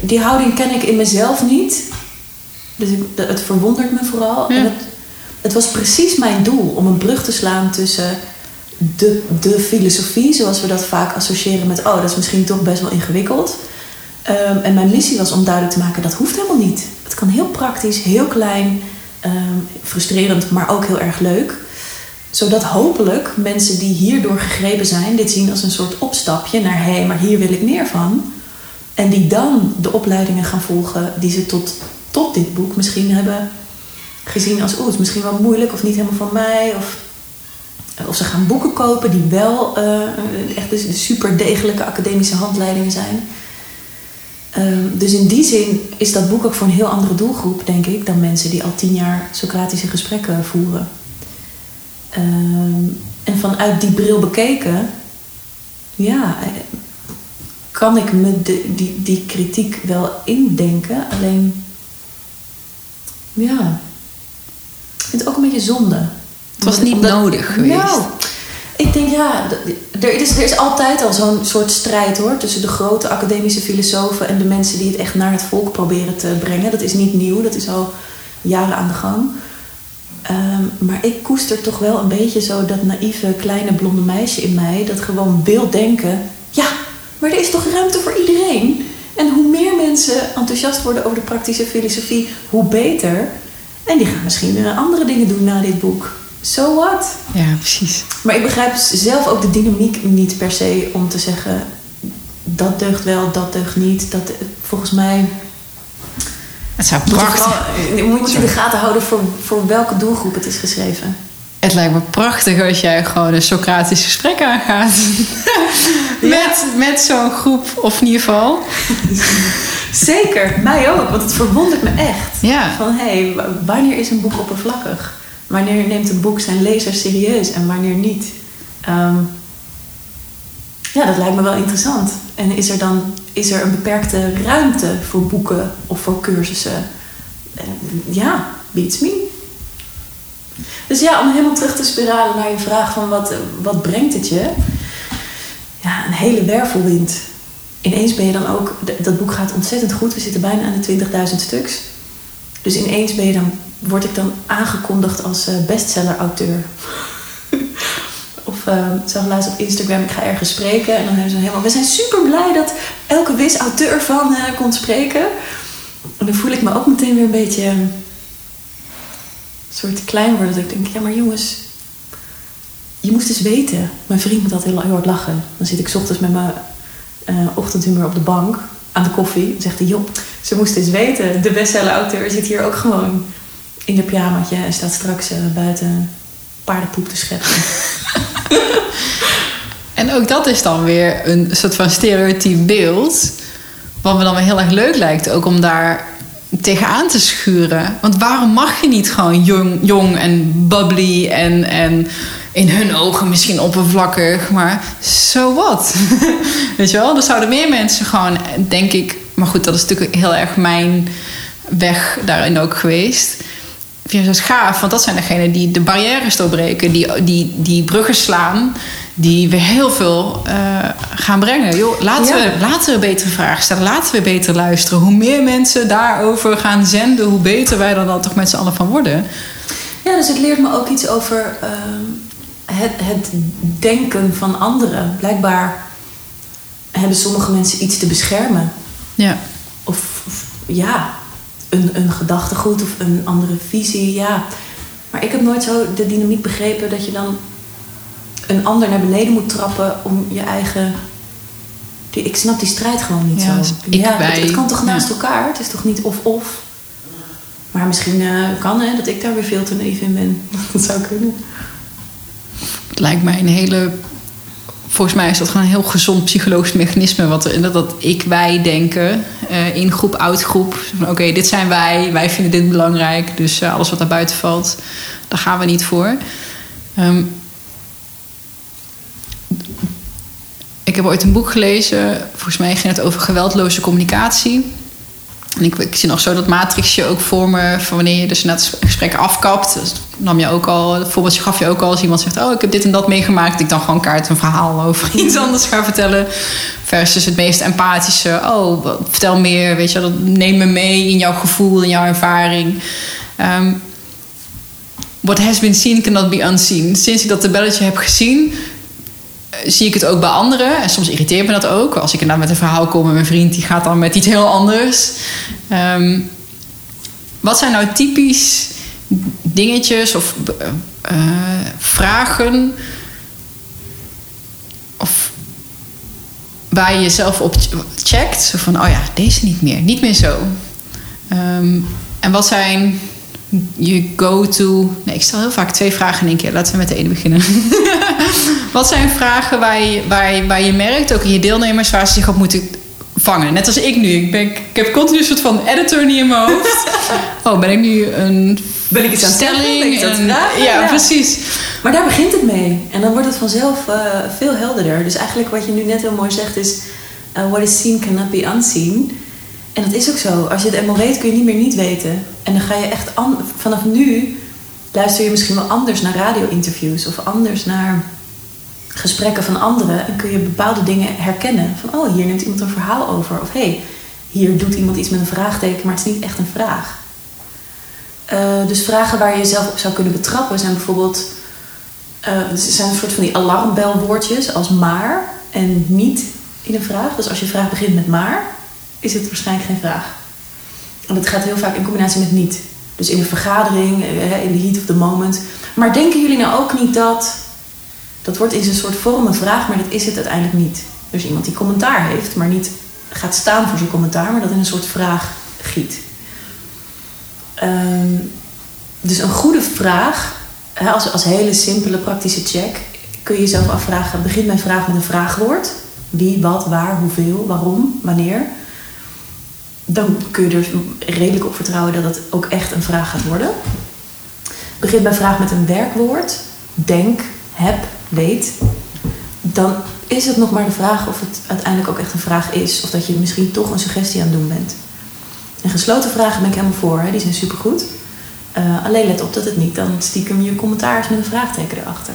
S3: die houding ken ik in mezelf niet. Dus ik, het verwondert me vooral. En het, het was precies mijn doel om een brug te slaan tussen de, de filosofie, zoals we dat vaak associëren met, oh, dat is misschien toch best wel ingewikkeld. Um, en mijn missie was om duidelijk te maken, dat hoeft helemaal niet. Het kan heel praktisch, heel klein, um, frustrerend, maar ook heel erg leuk zodat hopelijk mensen die hierdoor gegrepen zijn, dit zien als een soort opstapje naar hé, hey, maar hier wil ik meer van. En die dan de opleidingen gaan volgen die ze tot, tot dit boek misschien hebben gezien als oeh, het is misschien wel moeilijk of niet helemaal van mij. Of, of ze gaan boeken kopen die wel uh, echt de, super degelijke academische handleidingen zijn. Uh, dus in die zin is dat boek ook voor een heel andere doelgroep, denk ik, dan mensen die al tien jaar Socratische gesprekken voeren. Ehm, en vanuit die bril bekeken, ja, kan ik me de, die, die kritiek wel indenken. Alleen, ja, ik vind het ook een beetje zonde.
S1: Het was niet nodig geweest. Nou,
S3: ik denk ja, er is, er is altijd al zo'n soort strijd hoor. Tussen de grote academische filosofen en de mensen die het echt naar het volk proberen te brengen. Dat is niet nieuw, dat is al jaren aan de gang. Ehm, maar ik koester toch wel een beetje zo dat naïeve kleine blonde meisje in mij dat gewoon wil denken: ja, maar er is toch ruimte voor iedereen? En hoe meer mensen enthousiast worden over de praktische filosofie, hoe beter. En die gaan misschien andere dingen doen na dit boek. So what?
S1: Ja, precies.
S3: Maar ik begrijp zelf ook de dynamiek niet per se om te zeggen dat deugt wel, dat deugt niet. Dat, volgens mij.
S1: Het zou prachtig
S3: Je moet je in de gaten houden voor, voor welke doelgroep het is geschreven.
S1: Het lijkt me prachtig als jij gewoon een Socratisch gesprek aangaat. met met zo'n groep, of in ieder geval.
S3: Zeker, mij ook, want het verwondert me echt.
S1: Ja.
S3: Van hé, hey, wanneer is een boek oppervlakkig? Wanneer neemt een boek zijn lezer serieus en wanneer niet? Ehm, ja, dat lijkt me wel interessant. En is er dan is er een beperkte ruimte voor boeken of voor cursussen? ja, beats me. Dus ja, om helemaal terug te spiralen naar je vraag van wat, wat brengt het je? Ja, een hele wervelwind. Ineens ben je dan ook, dat boek gaat ontzettend goed. We zitten bijna aan de 20.000 stuks. Dus ineens ben je dan, word ik dan aangekondigd als uh, bestseller-auteur. Uh, zag laatst op Instagram, ik ga ergens spreken. En dan hebben ze helemaal, we zijn super blij dat elke wis auteur van uh, komt spreken. En dan voel ik me ook meteen weer een beetje soort klein worden. Dat ik denk, ja maar jongens, je moest eens weten. Mijn vriend moet altijd heel hard lachen. Dan zit ik ochtends met mijn uh, op de bank aan de koffie. Dan zegt hij, joh, ze moest eens weten. De bestseller-auteur zit hier ook gewoon in de pyjamaatje en staat straks uh, buiten paardenpoep te scheppen.
S1: en ook dat is dan weer een soort van stereotyp beeld. Wat me dan weer heel erg leuk lijkt. Ook om daar tegenaan te schuren. Want waarom mag je niet gewoon jong, jong en bubbly en, en in hun ogen misschien oppervlakkig, maar so what? Weet je wel? Er zouden meer mensen gewoon, denk ik, maar goed, dat is natuurlijk heel erg mijn weg daarin ook geweest. Vind je dat gaaf, want dat zijn degenen die de barrières doorbreken, die, die, die bruggen slaan die we heel veel uh, gaan brengen. Joh, laten, we, laten we betere vragen stellen. Laten we beter luisteren. Hoe meer mensen daarover gaan zenden, hoe beter wij er dan toch met z'n allen van worden.
S3: Ja, dus het leert me ook iets over uh, het, het denken van anderen. Blijkbaar hebben sommige mensen iets te beschermen.
S1: Ja.
S3: Of, of ja, een, een gedachtegoed of een andere visie. Ja. Maar ik heb nooit zo de dynamiek begrepen dat je dan een ander naar beneden moet trappen om je eigen. Die, ik snap die strijd gewoon niet
S1: ja,
S3: zo.
S1: Ik ja,
S3: het, het, kan toch naast elkaar? Het is toch niet of-of? Maar misschien uh, kan hè, dat ik daar weer veel te naïef in ben. dat zou kunnen.
S1: Het lijkt mij een hele. Volgens mij is dat gewoon een heel gezond psychologisch mechanisme. Wat er, dat, ik, wij denken uh, in groep, oud groep. Oké, dit zijn wij, wij vinden dit belangrijk. Dus uh, alles wat daar buiten valt, daar gaan we niet voor. Um, ik heb ooit een boek gelezen. Volgens mij ging het over geweldloze communicatie. Ik, ik zie nog zo dat matrixje ook voor me. Van wanneer je dus net een gesprek afkapt. Dus nam je ook al, het voorbeeldje gaf je ook al. Als iemand zegt, oh ik heb dit en dat meegemaakt. Ik dan gewoon kaart een verhaal over iets anders ga vertellen. Versus het meest empathische. Oh, vertel meer. Weet je, neem me mee in jouw gevoel, in jouw ervaring. Um, what has been seen cannot be unseen. Sinds ik dat tabelletje heb gezien zie ik het ook bij anderen. En soms irriteert me dat ook. Als ik inderdaad met een verhaal kom en mijn vriend die gaat dan met iets heel anders. Um, wat zijn nou typisch dingetjes of uh, vragen of waar je jezelf op checkt? Van, oh ja, deze niet meer. Niet meer zo. Um, en wat zijn je go-to... Nee, ik stel heel vaak twee vragen in één keer. Laten we met de ene beginnen. Wat zijn vragen waar je, waar, je, waar je merkt, ook in je deelnemers, waar ze zich op moeten vangen? Net als ik nu. Ik, ben, ik heb continu een soort van editor niet in mijn hoofd. oh, ben ik nu een
S3: ben ik iets aan stelling?
S1: En, ja, ja, precies.
S3: Maar daar begint het mee. En dan wordt het vanzelf uh, veel helderder. Dus eigenlijk wat je nu net heel mooi zegt is... Uh, what is seen cannot be unseen. En dat is ook zo. Als je het eenmaal weet, kun je niet meer niet weten. En dan ga je echt vanaf nu luister je misschien wel anders naar radio-interviews of anders naar gesprekken van anderen en kun je bepaalde dingen herkennen. Van oh, hier neemt iemand een verhaal over. Of hé, hey, hier doet iemand iets met een vraagteken, maar het is niet echt een vraag. Uh, dus vragen waar je jezelf op zou kunnen betrappen zijn bijvoorbeeld. Uh, zijn een soort van die alarmbelwoordjes als maar en niet in een vraag. Dus als je vraag begint met maar, is het waarschijnlijk geen vraag. En dat gaat heel vaak in combinatie met niet. Dus in een vergadering, eh, in de heat of the moment. Maar denken jullie nou ook niet dat. Dat wordt in zijn soort vorm een vraag, maar dat is het uiteindelijk niet. Dus iemand die commentaar heeft, maar niet gaat staan voor zijn commentaar, maar dat in een soort vraag giet. Ehm, dus een goede vraag, als, als hele simpele praktische check, kun je jezelf afvragen: begint mijn vraag met een vraagwoord? Wie, wat, waar, hoeveel, waarom, wanneer? Dan kun je er redelijk op vertrouwen dat het ook echt een vraag gaat worden. Begint mijn vraag met een werkwoord, denk, heb, weet. Dan is het nog maar de vraag of het uiteindelijk ook echt een vraag is. Of dat je misschien toch een suggestie aan het doen bent. En gesloten vragen ben ik helemaal voor, hè? die zijn supergoed. Uh, alleen let op dat het niet dan stiekem je commentaar met een vraagteken erachter.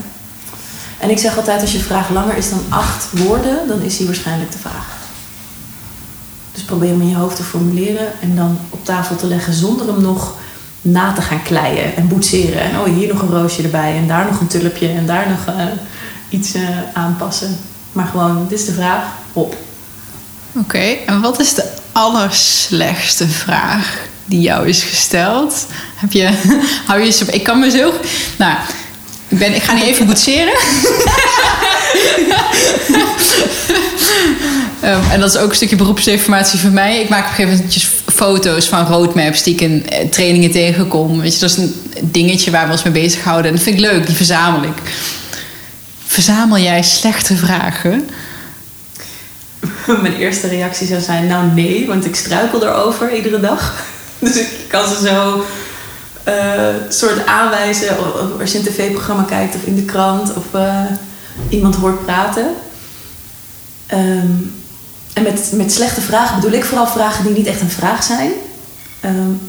S3: En ik zeg altijd, als je vraag langer is dan acht woorden, dan is die waarschijnlijk de vraag. Dus probeer hem in je hoofd te formuleren en dan op tafel te leggen zonder hem nog na te gaan kleien en boetseren. En oh, hier nog een roosje erbij en daar nog een tulpje en daar nog uh, iets uh, aanpassen. Maar gewoon, dit is de vraag, op.
S1: Oké, en wat is de allerslechtste vraag die jou is gesteld? Heb je, hou je ik kan me zo... Nou, ik, ben, ik ga niet even boetseren. um, en dat is ook een stukje beroepsinformatie voor mij. Ik maak op een gegeven moment foto's van roadmaps die ik in eh, trainingen tegenkom. Weet je, dat is een dingetje waar we ons mee bezighouden. En dat vind ik leuk, die verzamel ik. Verzamel jij slechte vragen?
S3: Mijn eerste reactie zou zijn: Nou, nee, want ik struikel erover iedere dag. Dus ik kan ze zo uh, soort aanwijzen als je een tv-programma kijkt of in de krant of uh, iemand hoort praten. Um, en met, met slechte vragen bedoel ik vooral vragen die niet echt een vraag zijn. Um,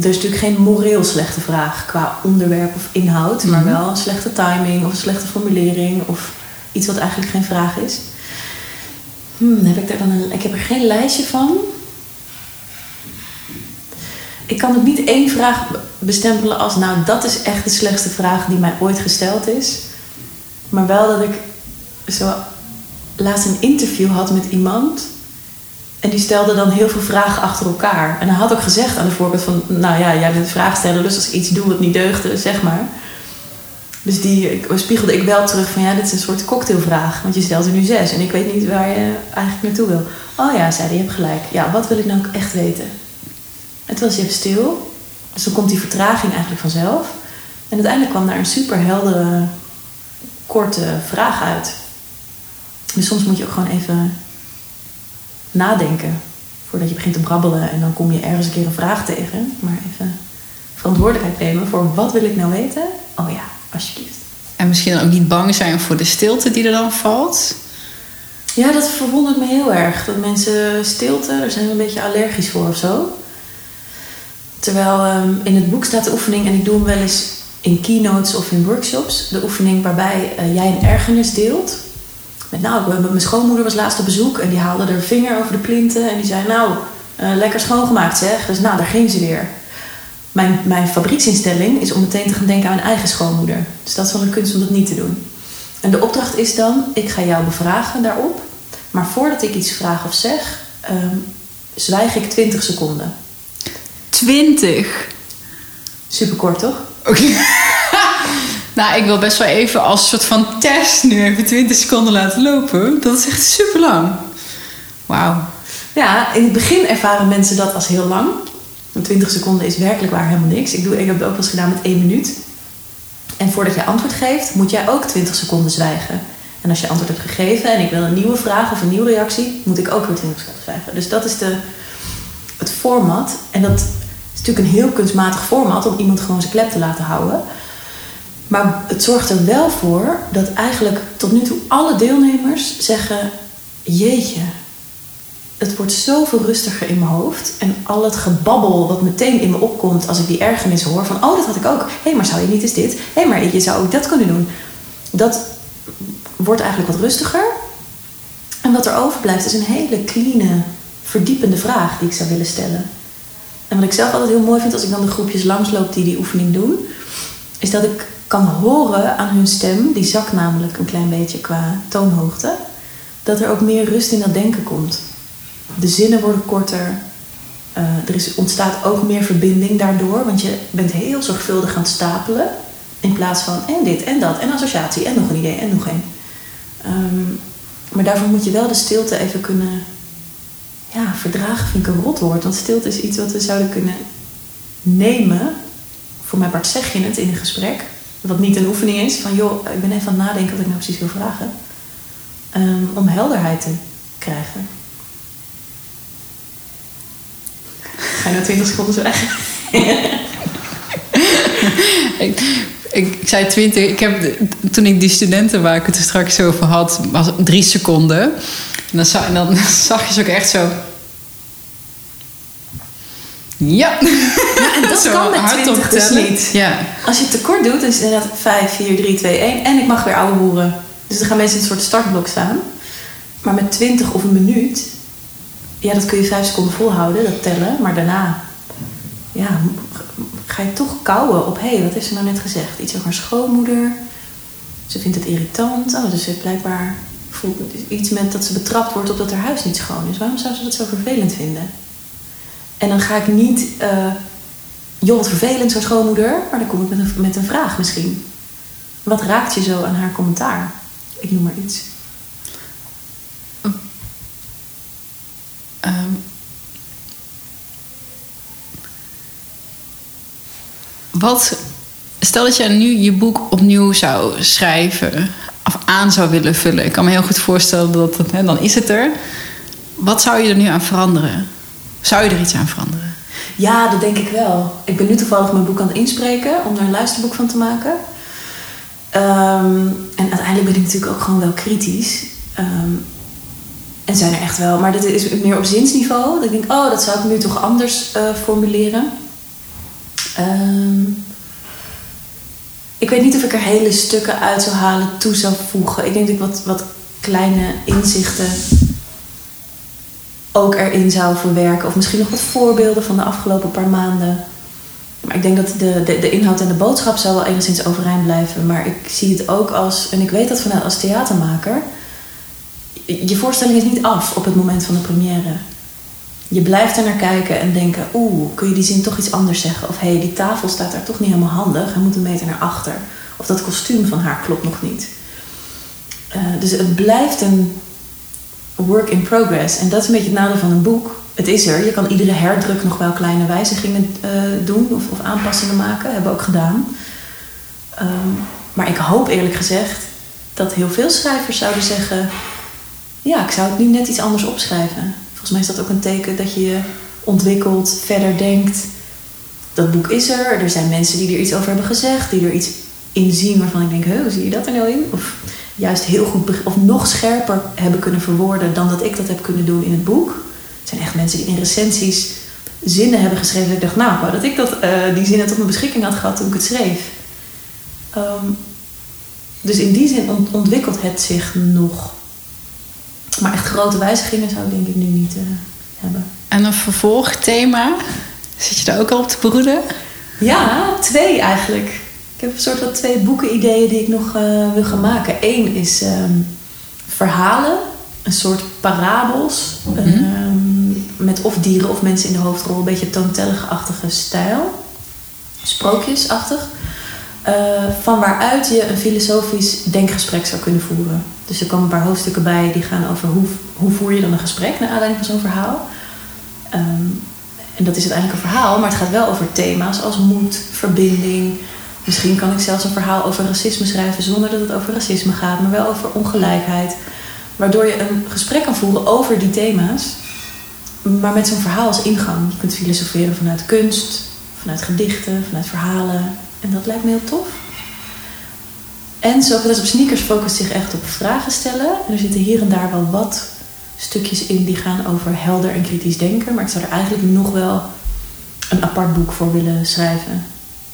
S3: er is natuurlijk geen moreel slechte vraag qua onderwerp of inhoud, maar mhm. wel een slechte timing of een slechte formulering of iets wat eigenlijk geen vraag is. Hmm, heb ik, daar dan een, ik heb er geen lijstje van. Ik kan het niet één vraag bestempelen als, nou, dat is echt de slechtste vraag die mij ooit gesteld is. Maar wel dat ik zo laatst een interview had met iemand. En die stelde dan heel veel vragen achter elkaar. En hij had ook gezegd aan de voorkant van... Nou ja, jij bent een stellen, dus als ik iets doe wat niet deugde, zeg maar. Dus die spiegelde ik wel terug van... Ja, dit is een soort cocktailvraag. Want je stelt er nu zes. En ik weet niet waar je eigenlijk naartoe wil. Oh ja, zei hij, je hebt gelijk. Ja, wat wil ik nou echt weten? En toen was even stil. Dus dan komt die vertraging eigenlijk vanzelf. En uiteindelijk kwam daar een super heldere, korte vraag uit. Dus soms moet je ook gewoon even nadenken voordat je begint te brabbelen en dan kom je ergens een keer een vraag tegen. Maar even verantwoordelijkheid nemen voor wat wil ik nou weten? Oh ja, alsjeblieft.
S1: En misschien ook niet bang zijn voor de stilte die er dan valt.
S3: Ja, dat verwondert me heel erg. Dat mensen stilte, daar zijn we een beetje allergisch voor of zo. Terwijl um, in het boek staat de oefening, en ik doe hem wel eens in keynotes of in workshops, de oefening waarbij uh, jij een ergernis deelt nou, mijn schoonmoeder was laatst op bezoek en die haalde haar vinger over de plinten en die zei, nou, uh, lekker schoongemaakt zeg. Dus nou, daar ging ze weer. Mijn, mijn fabrieksinstelling is om meteen te gaan denken aan mijn eigen schoonmoeder. Dus dat is wel een kunst om dat niet te doen. En de opdracht is dan, ik ga jou bevragen daarop. Maar voordat ik iets vraag of zeg, um, zwijg ik 20 seconden.
S1: 20?
S3: Super kort, toch?
S1: Oké. Nou, ik wil best wel even als soort van test nu even 20 seconden laten lopen. Dat is echt super lang. Wauw.
S3: Ja, in het begin ervaren mensen dat als heel lang. 20 seconden is werkelijk waar helemaal niks. Ik, doe, ik heb het ook wel eens gedaan met 1 minuut. En voordat je antwoord geeft, moet jij ook 20 seconden zwijgen. En als je antwoord hebt gegeven en ik wil een nieuwe vraag of een nieuwe reactie, moet ik ook weer 20 seconden zwijgen. Dus dat is de, het format. En dat natuurlijk een heel kunstmatig format om iemand gewoon zijn klep te laten houden. Maar het zorgt er wel voor dat eigenlijk tot nu toe alle deelnemers zeggen: Jeetje, het wordt zoveel rustiger in mijn hoofd. En al het gebabbel wat meteen in me opkomt als ik die ergernis hoor. Van, oh, dat had ik ook. Hé, hey, maar zou je niet eens dit? Hé, hey, maar je zou ook dat kunnen doen. Dat wordt eigenlijk wat rustiger. En wat er overblijft is een hele clean, verdiepende vraag die ik zou willen stellen. En wat ik zelf altijd heel mooi vind als ik dan de groepjes langsloop die die oefening doen, is dat ik kan horen aan hun stem, die zakt namelijk een klein beetje qua toonhoogte, dat er ook meer rust in dat denken komt. De zinnen worden korter, uh, er is, ontstaat ook meer verbinding daardoor, want je bent heel zorgvuldig aan het stapelen in plaats van en dit en dat en associatie en nog een idee en nog een. Um, maar daarvoor moet je wel de stilte even kunnen ja, verdragen, vind ik een rotwoord. Want stilte is iets wat we zouden kunnen nemen. Voor mijn part zeg je het in een gesprek. Wat niet een oefening is. Van joh, ik ben even aan het nadenken wat ik nou precies wil vragen. Um, om helderheid te krijgen. Ga je nou 20 seconden weg?
S1: ik, ik, ik, zei 20. Ik heb, toen ik die studenten waar ik het er straks over had, was drie seconden. En dan, zag, en dan zag je ze ook echt zo. Ja.
S3: ja en dat zo kan met 20 dus niet.
S1: Ja.
S3: Als je het tekort doet, is het inderdaad 5, 4, 3, 2, 1. En ik mag weer oude hoeren. Dus dan gaan mensen in een soort startblok staan. Maar met 20 of een minuut, ja, dat kun je 5 seconden volhouden, dat tellen. Maar daarna, ja, ga je toch kouwen op... hé, hey, wat heeft ze nou net gezegd? Iets over haar schoonmoeder. Ze vindt het irritant. Oh, dus ze heeft blijkbaar iets met dat ze betrapt wordt op dat haar huis niet schoon is. Waarom zou ze dat zo vervelend vinden? En dan ga ik niet... Uh, joh, wat vervelend, zo'n schoonmoeder. Maar dan kom ik met een, met een vraag misschien. Wat raakt je zo aan haar commentaar? Ik noem maar iets.
S1: Um, Wat, stel dat je nu je boek opnieuw zou schrijven of aan zou willen vullen. Ik kan me heel goed voorstellen dat het, hè, dan is het er. Wat zou je er nu aan veranderen? Zou je er iets aan veranderen?
S3: Ja, dat denk ik wel. Ik ben nu toevallig mijn boek aan het inspreken om er een luisterboek van te maken. Um, en uiteindelijk ben ik natuurlijk ook gewoon wel kritisch. Um, en zijn er echt wel, maar dit is meer op zinsniveau. Dat ik denk, oh, dat zou ik nu toch anders uh, formuleren. Um, ik weet niet of ik er hele stukken uit zou halen, toe zou voegen. Ik denk dat ik wat, wat kleine inzichten ook erin zou verwerken. Of misschien nog wat voorbeelden van de afgelopen paar maanden. Maar ik denk dat de, de, de inhoud en de boodschap zou wel enigszins overeind blijven. Maar ik zie het ook als, en ik weet dat vanuit als theatermaker. Je voorstelling is niet af op het moment van de première je blijft er naar kijken en denken: oeh, kun je die zin toch iets anders zeggen? Of hé, hey, die tafel staat daar toch niet helemaal handig, hij moet een meter naar achter. Of dat kostuum van haar klopt nog niet. Uh, dus het blijft een work in progress. En dat is een beetje het nadeel van een boek. Het is er. Je kan iedere herdruk nog wel kleine wijzigingen uh, doen of, of, aanpassingen maken. Hebben we ook gedaan. Um, maar ik hoop eerlijk gezegd dat heel veel schrijvers zouden zeggen: ja, ik zou het nu net iets anders opschrijven. Volgens mij is dat ook een teken dat je je ontwikkelt, verder denkt. Dat boek is er, er zijn mensen die er iets over hebben gezegd, die er iets in zien waarvan ik denk, hoe zie je dat er nou in? Of juist heel goed, of nog scherper hebben kunnen verwoorden dan dat ik dat heb kunnen doen in het boek. Het zijn echt mensen die in recensies zinnen hebben geschreven. Dat ik dacht, nou, dat ik dat, uh, die zinnen tot mijn beschikking had gehad toen ik het schreef. Um, dus in die zin ontwikkelt het zich nog. Maar echt grote wijzigingen zou ik denk ik nu niet uh, hebben.
S1: En een vervolgthema? Zit je daar ook al op te broeden?
S3: Ja, twee eigenlijk. Ik heb een soort van twee boekenideeën die ik nog uh, wil gaan maken. Eén is um, verhalen, een soort parabels. Mm -hmm. um, met of dieren of mensen in de hoofdrol. Een beetje toontellige-achtige stijl. Sprookjesachtig. Uh, van waaruit je een filosofisch denkgesprek zou kunnen voeren. Dus er komen een paar hoofdstukken bij die gaan over hoe, hoe voer je dan een gesprek naar aanleiding van zo'n verhaal. Um, en dat is uiteindelijk een verhaal, maar het gaat wel over thema's als moed, verbinding. Misschien kan ik zelfs een verhaal over racisme schrijven zonder dat het over racisme gaat, maar wel over ongelijkheid. Waardoor je een gesprek kan voeren over die thema's, maar met zo'n verhaal als ingang. Je kunt filosoferen vanuit kunst, vanuit gedichten, vanuit verhalen. En dat lijkt me heel tof. En Socrates op sneakers focust zich echt op vragen stellen. En er zitten hier en daar wel wat stukjes in die gaan over helder en kritisch denken. Maar ik zou er eigenlijk nog wel een apart boek voor willen schrijven.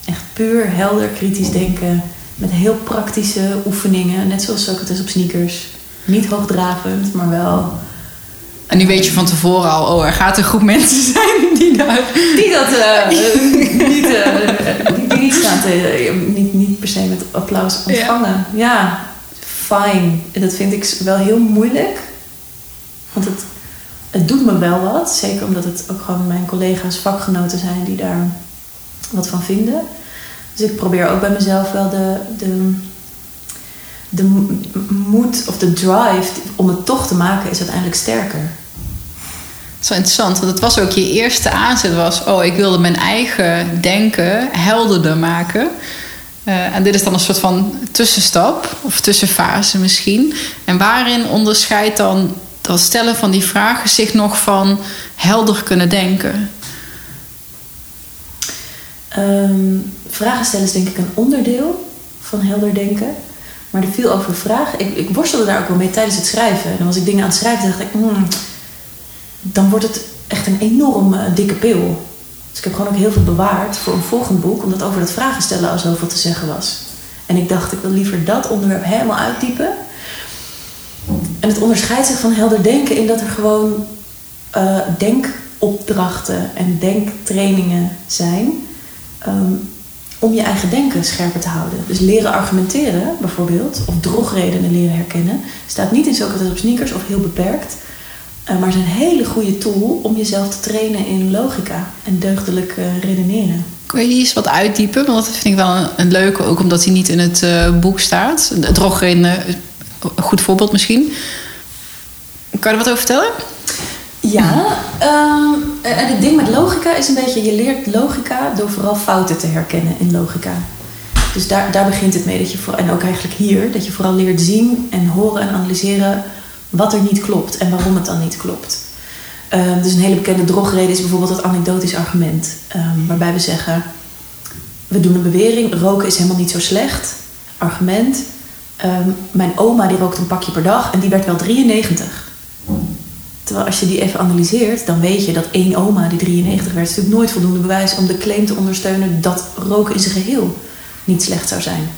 S3: Echt puur helder kritisch denken. Met heel praktische oefeningen. Net zoals Socrates op sneakers. Niet hoogdravend, maar wel...
S1: En nu weet je van tevoren al, oh, er gaat een groep mensen zijn die daar...
S3: Die dat uh, niet, uh, die, niet staan te, niet, niet per se met applaus ontvangen. Ja, ja fijn. Dat vind ik wel heel moeilijk. Want het, het doet me wel wat. Zeker omdat het ook gewoon mijn collega's, vakgenoten zijn die daar wat van vinden. Dus ik probeer ook bij mezelf wel de, de, de moed of de drive om het toch te maken is uiteindelijk sterker.
S1: Dat is wel interessant, want het was ook je eerste aanzet was... oh, ik wilde mijn eigen denken helderder maken. Uh, en dit is dan een soort van tussenstap, of tussenfase misschien. En waarin onderscheidt dan dat stellen van die vragen zich nog van helder kunnen denken?
S3: Um, vragen stellen is denk ik een onderdeel van helder denken. Maar er viel over vragen. Ik, ik, worstelde daar ook wel mee tijdens het schrijven. En dan was ik dingen aan het schrijven dacht ik... Mm, dan wordt het echt een enorm uh, dikke pil. Dus ik heb gewoon ook heel veel bewaard voor een volgend boek... omdat over dat vragen stellen al zoveel te zeggen was. En ik dacht, ik wil liever dat onderwerp helemaal uitdiepen... En het onderscheidt zich van helder denken in dat er gewoon uh, denkopdrachten en denktrainingen zijn um, om je eigen denken scherper te houden. Dus leren argumenteren bijvoorbeeld, of drogredenen leren herkennen, staat niet in Socrates op sneakers of heel beperkt, uh, maar is een hele goede tool om jezelf te trainen in logica en deugdelijk uh, redeneren.
S1: Kun je die eens wat uitdiepen? Want dat vind ik wel een, een leuke, ook omdat hij niet in het uh, boek staat. Drogredenen een goed voorbeeld misschien. Kan je er wat over vertellen?
S3: Ja, um, het ding met logica is een beetje, je leert logica door vooral fouten te herkennen in logica. Dus daar, daar begint het mee. Dat je voor, en ook eigenlijk hier, dat je vooral leert zien en horen en analyseren wat er niet klopt en waarom het dan niet klopt. Um, dus een hele bekende drogreden is bijvoorbeeld het anekdotisch argument. Um, waarbij we zeggen, we doen een bewering, roken is helemaal niet zo slecht. Argument, Um, mijn oma die rookt een pakje per dag en die werd wel 93. Terwijl als je die even analyseert, dan weet je dat één oma die 93 werd, natuurlijk nooit voldoende bewijs om de claim te ondersteunen dat roken in zijn geheel niet slecht zou zijn.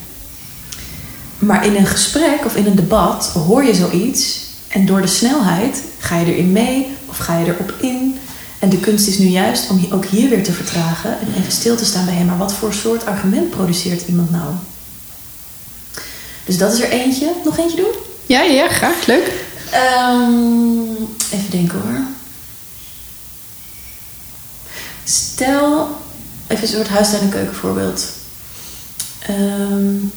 S3: Maar in een gesprek of in een debat hoor je zoiets en door de snelheid ga je erin mee of ga je erop in. En de kunst is nu juist om ook hier weer te vertragen en even stil te staan bij hem. Maar wat voor soort argument produceert iemand nou? Dus dat is er eentje. Nog eentje doen?
S1: Ja, ja, graag. Leuk.
S3: Um, even denken hoor. Stel, even een soort huistuin- en keukenvoorbeeld. Um,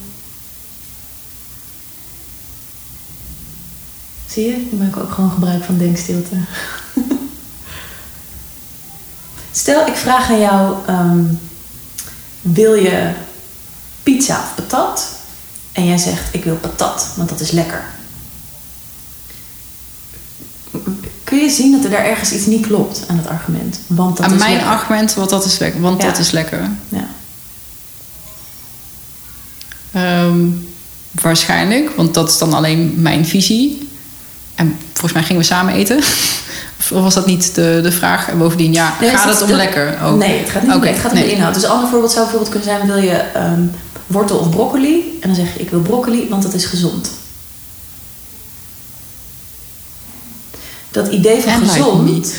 S3: zie je? Nu maak ik ook gewoon gebruik van denkstilte. Stel, ik vraag aan jou: um, wil je pizza of patat? En jij zegt, ik wil patat, want dat is lekker. Kun je zien dat er daar ergens iets niet klopt aan het argument? Want dat
S1: aan
S3: is
S1: mijn
S3: lekker.
S1: argument, want dat is lekker. Want
S3: Ja.
S1: dat is lekker.
S3: Ja.
S1: Ehm, waarschijnlijk, want dat is dan alleen mijn visie. En volgens mij gingen we samen eten. Of was dat niet de, de vraag? En bovendien, ja,
S3: Nee,
S1: gaat het om lekker? ook?
S3: Nee, het gaat niet om
S1: Oké,
S3: het gaat om de inhoud. Dus een ander voorbeeld zou bijvoorbeeld kunnen zijn: wil je ehm, wortel of broccoli? En dan zeg je: ik wil broccoli, want dat is gezond. Dat idee van
S1: En
S3: gezond.
S1: niet.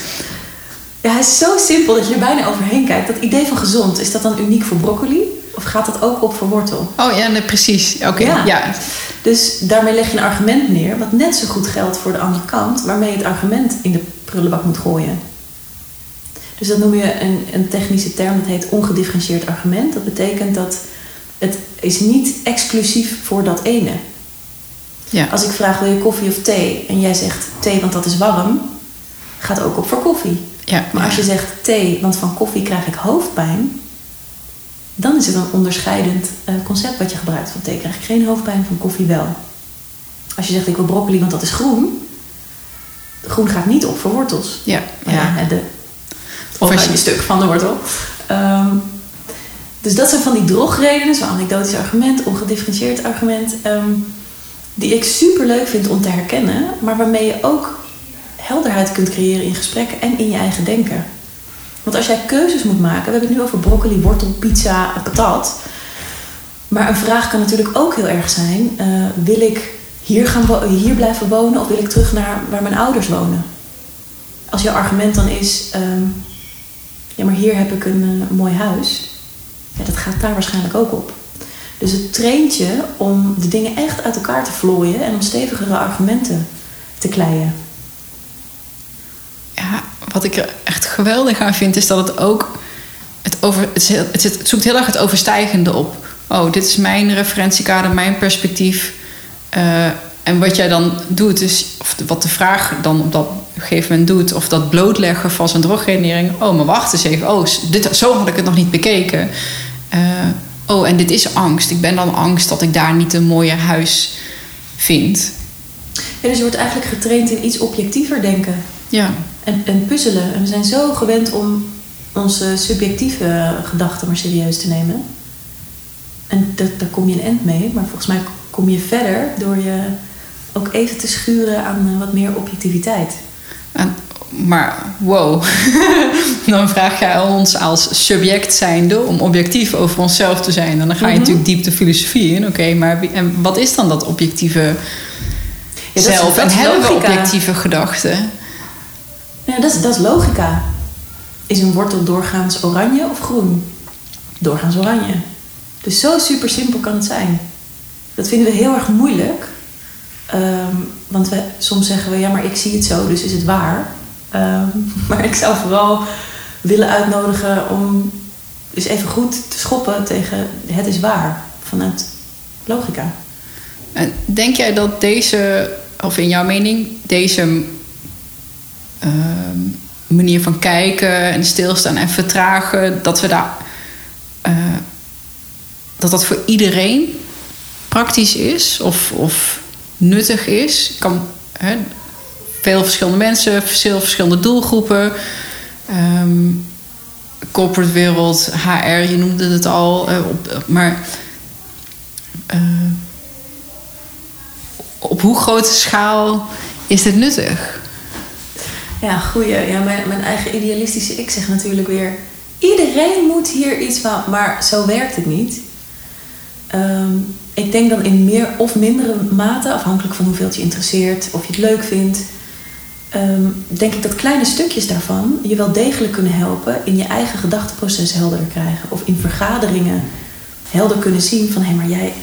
S3: Ja, hij is zo simpel dat je er bijna overheen kijkt. Dat idee van gezond, is dat dan uniek voor broccoli? Of gaat dat ook op voor wortel?
S1: Oh ja, nee, precies. Oké,
S3: Ja.
S1: ja.
S3: Dus daarmee leg je een argument neer, wat net zo goed geldt voor de andere kant, waarmee je het argument in de prullenbak moet gooien. Dus dat noem je een, een technische term, dat heet ongedifferentieerd argument. Dat betekent dat het is niet exclusief voor dat ene.
S1: ja.
S3: Als ik vraag wil je koffie of thee en jij zegt thee want dat is warm, gaat ook op voor koffie.
S1: ja.
S3: Maar als je zegt thee want van koffie krijg ik hoofdpijn, dan is het een onderscheidend eh, concept wat je gebruikt. Van thee krijg ik geen hoofdpijn, van koffie wel. Als je zegt ik wil broccoli want dat is groen, groen gaat niet op voor wortels.
S1: Ja,
S3: Maar
S1: ja.
S3: ja, de,
S1: Of als je-
S3: een stuk van de wortel. Ehm, dus dat zijn van die drogredenen, zo'n anekdotisch argument, ongedifferentieerd argument, ehm, die ik super leuk vind om te herkennen, maar waarmee je ook helderheid kunt creëren in gesprekken en in je eigen denken. Want als jij keuzes moet maken, we hebben het nu over broccoli, wortel, pizza, patat. Maar een vraag kan natuurlijk ook heel erg zijn: uh, wil ik hier, gaan hier blijven wonen of wil ik terug naar waar mijn ouders wonen? Als jouw argument dan is: uh, ja, maar hier heb ik een, uh, mooi huis, ja, dat gaat daar waarschijnlijk ook op. Dus het traint je om de dingen echt uit elkaar te vlooien en om stevigere argumenten te kleien.
S1: Ja, wat ik er echt geweldig aan vind, is dat het ook. Het, over, het, het zoekt heel erg het overstijgende op. Oh, dit is mijn referentiekader, mijn perspectief. Uh, en wat jij dan doet, is, of wat de vraag dan op dat gegeven moment doet, of dat blootleggen van zijn droggenerering. Oh, maar wacht eens even. Oh, dit, zo had ik het nog niet bekeken. Uh, oh, en dit is angst. Ik ben dan angst dat ik daar niet een mooier huis vind.
S3: Ja, dus je wordt eigenlijk getraind in iets objectiever denken.
S1: Ja.
S3: En, en puzzelen. En we zijn zo gewend om onze subjectieve gedachten maar serieus te nemen. En dat, daar kom je een end mee. Maar volgens mij kom je verder door je ook even te schuren aan eh, wat meer objectiviteit.
S1: En, maar wow, dan vraag jij ons als subject zijnde om objectief over onszelf te zijn. En dan ga je mhm. natuurlijk diep de filosofie in. Oké, maar en wat is dan dat objectieve ja, zelf? en hebben we objectieve gedachten?
S3: Ja, dat dat is logica. Is een wortel doorgaans oranje of groen? Doorgaans oranje. Dus zo super simpel kan het zijn. Dat vinden we heel erg moeilijk. Ehm, want we, soms zeggen we, ja, maar ik zie het zo, dus is het waar. Ehm, maar ik zou vooral willen uitnodigen om eens even goed te schoppen tegen het is waar vanuit logica.
S1: En denk jij dat deze, of in jouw mening, deze ehm, manier van kijken en stilstaan en vertragen, dat we daar. Uh, dat dat voor iedereen praktisch is of, of nuttig is. Kan, veel verschillende mensen, veel verschillende doelgroepen. Um, corporate wereld, HR, je noemde het al. Uh, op, maar uh, op hoe grote schaal is dit nuttig?
S3: Ja, goeie. Ja, mijn, mijn eigen idealistische ik zeg natuurlijk weer... iedereen moet hier iets van... maar zo werkt het niet. Um, ik denk dan in meer of mindere mate, afhankelijk van hoeveel het je interesseert, of je het leuk vindt, um, denk ik dat kleine stukjes daarvan je wel degelijk kunnen helpen in je eigen gedachteproces helderder krijgen. Of in vergaderingen helder kunnen zien van hé, hey, maar jij,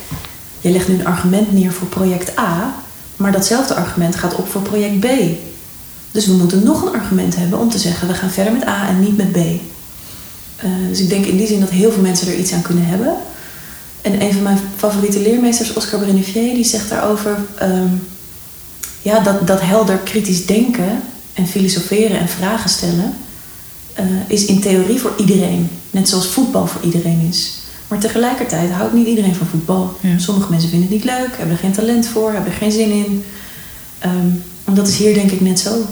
S3: jij legt nu een argument neer voor project A, maar datzelfde argument gaat op voor project B. Dus we moeten nog een argument hebben om te zeggen we gaan verder met A en niet met B. Uh, dus ik denk in die zin dat heel veel mensen er iets aan kunnen hebben. En een van mijn favoriete leermeesters, Oscar Brennevier, die zegt daarover... Um, ja, dat, dat helder kritisch denken en filosoferen en vragen stellen... Uh, is in theorie voor iedereen. Net zoals voetbal voor iedereen is. Maar tegelijkertijd houdt niet iedereen van voetbal. Sommige mensen vinden het niet leuk, hebben er geen talent voor, hebben er geen zin in. Um, en dat is hier denk ik net zo.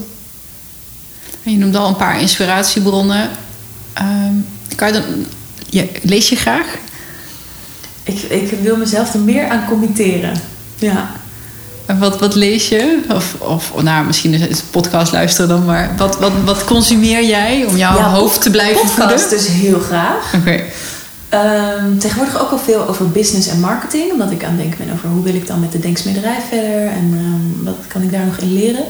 S1: Je noemde al een paar inspiratiebronnen. Um, kan je dan, lees je graag?
S3: ik, ik wil mezelf er meer aan committeren. Ja.
S1: En wat, wat lees je? Of, of nou, misschien is het podcast luisteren dan, maar wat, wat, wat consumeer jij om jouw hoofd te blijven
S3: podcast
S1: voeden?
S3: dus heel graag.
S1: Oké.
S3: Ehm, tegenwoordig ook al veel over business en marketing, omdat ik aan het denken ben over hoe wil ik dan met de denksmederij verder en um, wat kan ik daar nog in leren.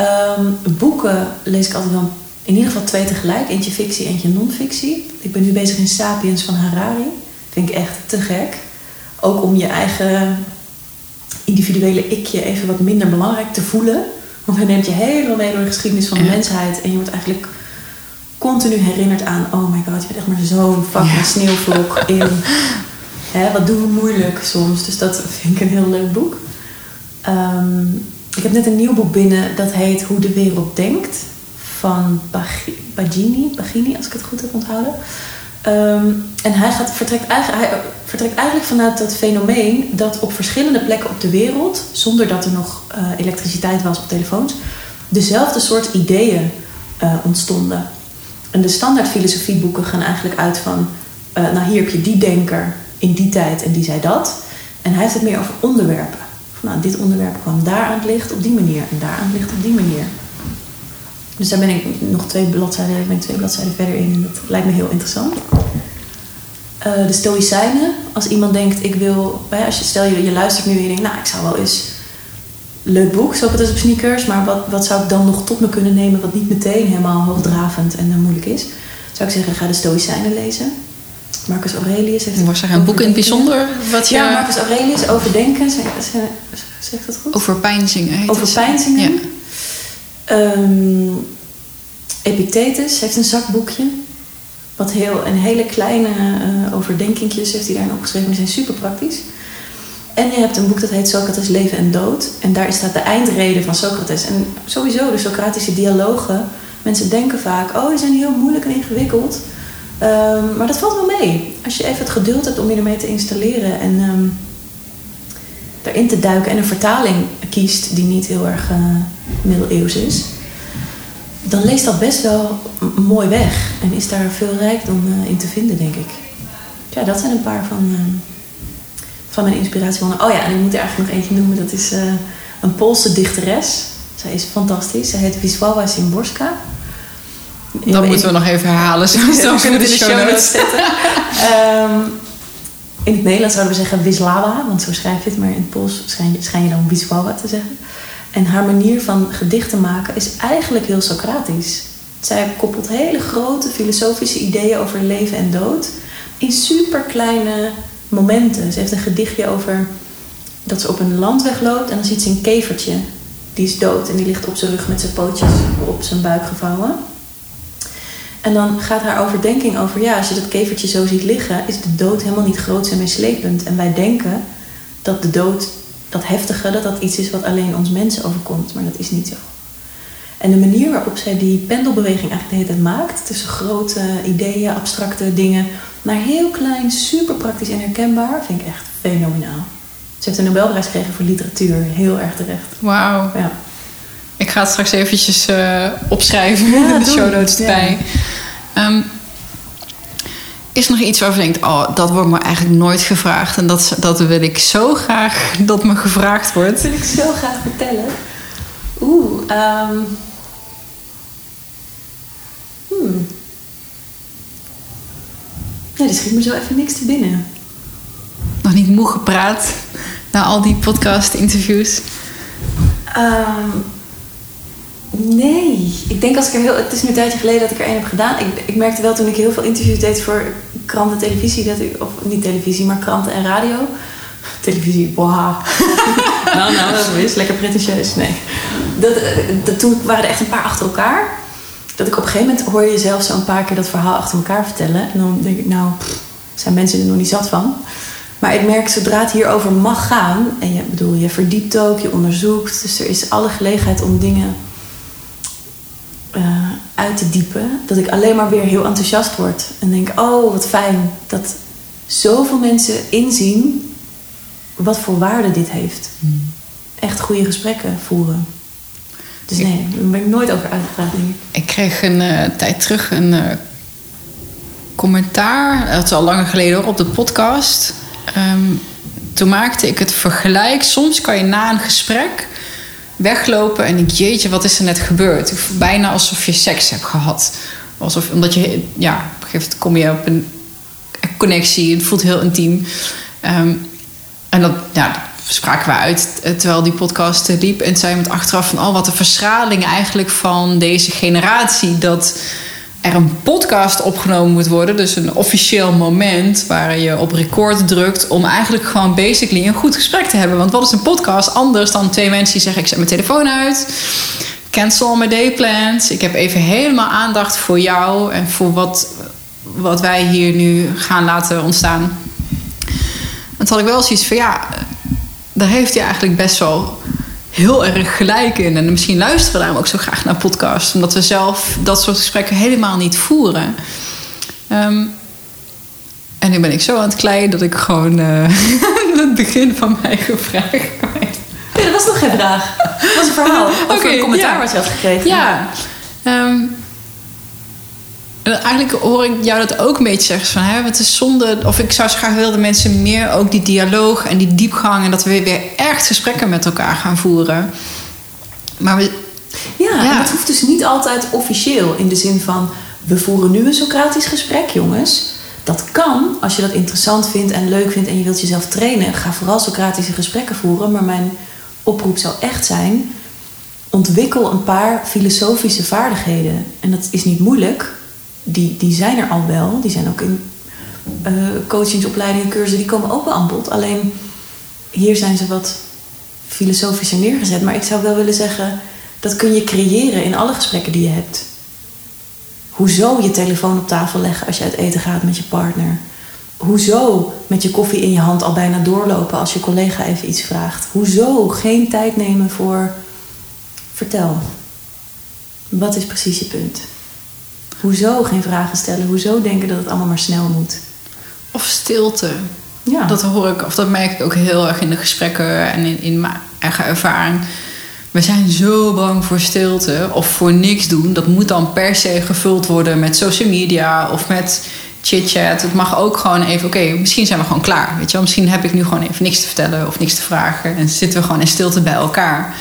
S3: Um, boeken lees ik altijd wel in ieder geval twee tegelijk, eentje fictie, eentje non-fictie. Ik ben nu bezig in Sapiens van Harari. Vind ik echt te gek. Ook om je eigen individuele ikje even wat minder belangrijk te voelen. Want hij neemt je helemaal mee door de geschiedenis van de mensheid. En je wordt eigenlijk continu herinnerd aan... oh my god, je bent echt maar zo'n fucking ja. sneeuwvlok in... Hè, wat doen we moeilijk soms. Dus dat vind ik een heel leuk boek. Ehm, ik heb net een nieuw boek binnen. Dat heet Hoe de wereld denkt. Van Bagini, Bagini als ik het goed heb onthouden. Ehm, en hij, gaat, vertrekt, eigenlijk, hij vertrekt eigenlijk vanuit dat fenomeen dat op verschillende plekken op de wereld, zonder dat er nog uh, elektriciteit was of telefoons, dezelfde soort ideeën uh, ontstonden. En de standaard filosofieboeken gaan eigenlijk uit van, nou hier heb je die denker in die tijd en die zei dat. En hij heeft het meer over onderwerpen. Nou, dit onderwerp kwam daar aan het licht op die manier en daar aan het licht op die manier. Dus daar ben ik nog twee bladzijden, ben twee bladzijden verder in. Dat lijkt me heel interessant. Uh, de Stoïcijnen, als iemand denkt, ik wil... Als je, stel je, je luistert nu en je denkt, nou, ik zou wel eens... Leuk boek, Socrates op sneakers. Maar wat, wat zou ik dan nog tot me kunnen nemen... wat niet meteen helemaal hoogdravend en uh, moeilijk is? Zou ik zeggen, ga de Stoïcijnen lezen. Marcus Aurelius heeft...
S1: Was er een boek in het bijzonder? Wat je...
S3: Ja, Marcus Aurelius, Overdenken. Zeg, zeg dat goed?
S1: Overpeinzingen heet
S3: Overpeinzingen. Ja. Um, Epictetus heeft een zakboekje. Wat heel, een hele kleine uh, overdenkingjes heeft hij daarin opgeschreven. Die zijn super praktisch. En je hebt een boek dat heet Socrates Leven en Dood. En daar staat de eindrede van Socrates. En sowieso de Socratische dialogen. Mensen denken vaak, oh, die zijn heel moeilijk en ingewikkeld. Um, maar dat valt wel mee. Als je even het geduld hebt om je ermee te installeren en um, erin te duiken en een vertaling kiest die niet heel erg uh, middeleeuws is, dan leest dat best wel mooi weg en is daar veel rijkdom uh, in te vinden, denk ik. Ja, dat zijn een paar van, uh, van mijn inspiratiebronnen. Oh ja, en ik moet er eigenlijk nog eentje noemen. Dat is een Poolse dichteres. Zij is fantastisch. Zij heet Wisława Szymborska.
S1: Dat moeten we nog even herhalen. Zo
S3: we kunnen het in de show notes zetten. um, in het Nederlands zouden we zeggen Wisława, want zo schrijf je het. Maar in het Pools schijn je, schijn je dan Wisława te zeggen. En haar manier van gedichten maken is eigenlijk heel Socratisch. Zij koppelt hele grote filosofische ideeën over leven en dood in super kleine momenten. Ze heeft een gedichtje over dat ze op een landweg loopt en dan ziet ze een kevertje. Die is dood en die ligt op zijn rug met zijn pootjes op zijn buik gevouwen. En dan gaat haar overdenking over, ja, als je dat kevertje zo ziet liggen, is de dood helemaal niet groot en meeslepend. En wij denken dat de dood, dat heftige, dat dat iets is wat alleen ons mensen overkomt. Maar dat is niet zo. En de manier waarop zij die pendelbeweging eigenlijk de hele tijd maakt, tussen grote ideeën, abstracte dingen, naar heel klein, super praktisch en herkenbaar, vind ik echt fenomenaal. Ze heeft een Nobelprijs gekregen voor literatuur, heel erg terecht.
S1: Wauw. Ja. Ik ga het straks eventjes uh, opschrijven in de show notes erbij. Ja. Um, is er nog iets waarvan je denkt, oh, dat wordt me eigenlijk nooit gevraagd. En dat, dat wil ik zo graag dat me gevraagd wordt. Dat
S3: wil ik zo graag vertellen. Oeh, um, hmm. Ja, er schiet me zo even niks te binnen.
S1: Nog niet moe gepraat na al die podcast-interviews?
S3: Um, Nee, ik denk als ik er heel. Het is nu een tijdje geleden dat ik er één heb gedaan. Ik, ik merkte wel toen ik heel veel interviews deed voor kranten, televisie, dat ik, of niet televisie, maar kranten en radio. Televisie, wow. nou, nou, dat is lekker pretentieus. Nee. Dat, dat, toen waren er echt een paar achter elkaar. Dat ik op een gegeven moment hoor je jezelf zo een paar keer dat verhaal achter elkaar vertellen. En dan denk ik, nou, zijn mensen er nog niet zat van. Maar ik merk zodra het hierover mag gaan, en je, bedoel, je verdiept ook, je onderzoekt. Dus er is alle gelegenheid om dingen uh, uit te diepen, dat ik alleen maar weer heel enthousiast word. En denk, oh wat fijn dat zoveel mensen inzien wat voor waarde dit heeft. Hmm. Echt goede gesprekken voeren. Dus nee, daar ben ik nooit over uitgepraat. Denk ik.
S1: ik kreeg een uh, tijd terug een uh, commentaar, dat is al langer geleden op de podcast. Um, toen maakte ik het vergelijk. Soms kan je na een gesprek weglopen en ik, jeetje, wat is er net gebeurd? Bijna alsof je seks hebt gehad. Alsof, omdat je, ja, op een gegeven moment kom je op een connectie, het voelt heel intiem. Um, en dat, ja, spraken we uit eh, terwijl die podcast liep. En zei met achteraf van, oh, wat een verschraling eigenlijk van deze generatie. Dat er een podcast opgenomen moet worden. Dus een officieel moment waar je op record drukt om eigenlijk gewoon basically een goed gesprek te hebben. Want wat is een podcast anders dan twee mensen die zeggen: Ik zet mijn telefoon uit, cancel my day plans. Ik heb even helemaal aandacht voor jou en voor wat, wat wij hier nu gaan laten ontstaan. Toen had ik wel zoiets van ja, daar heeft hij eigenlijk best wel heel erg gelijk in. En misschien luisteren we daarom ook zo graag naar podcasts. Omdat we zelf dat soort gesprekken helemaal niet voeren. Um, en nu ben ik zo aan het kleien dat ik gewoon uh, het begin van mijn vraag kwijt.
S3: Nee, dat was nog geen vraag. Dat was een verhaal. Of okay, een commentaar ja. wat je had gekregen.
S1: Ja. Eigenlijk hoor ik jou dat ook een beetje zeggen. Van, hè, het is zonde. Of ik zou zo graag willen dat mensen meer ook die dialoog en die diepgang. En dat we weer echt gesprekken met elkaar gaan voeren. Maar we,
S3: Ja, ja. En dat hoeft dus niet altijd officieel in de zin van we voeren nu een Socratisch gesprek, jongens. Dat kan als je dat interessant vindt en leuk vindt en je wilt jezelf trainen. Ga vooral Socratische gesprekken voeren. Maar mijn oproep zou echt zijn: ontwikkel een paar filosofische vaardigheden. En dat is niet moeilijk. Die, die zijn er al wel. Die zijn ook in uh, coachingsopleidingen, cursussen, die komen ook wel aan bod. Alleen hier zijn ze wat filosofischer neergezet. Maar ik zou wel willen zeggen, dat kun je creëren in alle gesprekken die je hebt. Hoezo je telefoon op tafel leggen als je uit eten gaat met je partner? Hoezo met je koffie in je hand al bijna doorlopen als je collega even iets vraagt? Hoezo geen tijd nemen voor. Vertel. Wat is precies je punt? Hoezo geen vragen stellen? Hoezo denken dat het allemaal maar snel moet?
S1: Of stilte. Ja. Dat hoor ik, of dat merk ik ook heel erg in de gesprekken en in, in mijn eigen ervaring. We zijn zo bang voor stilte of voor niks doen. Dat moet dan per se gevuld worden met social media of met chit-chat. Het mag ook gewoon even, oké, misschien zijn we gewoon klaar. Weet je wel? Misschien heb ik nu gewoon even niks te vertellen of niks te vragen. En zitten we gewoon in stilte bij elkaar.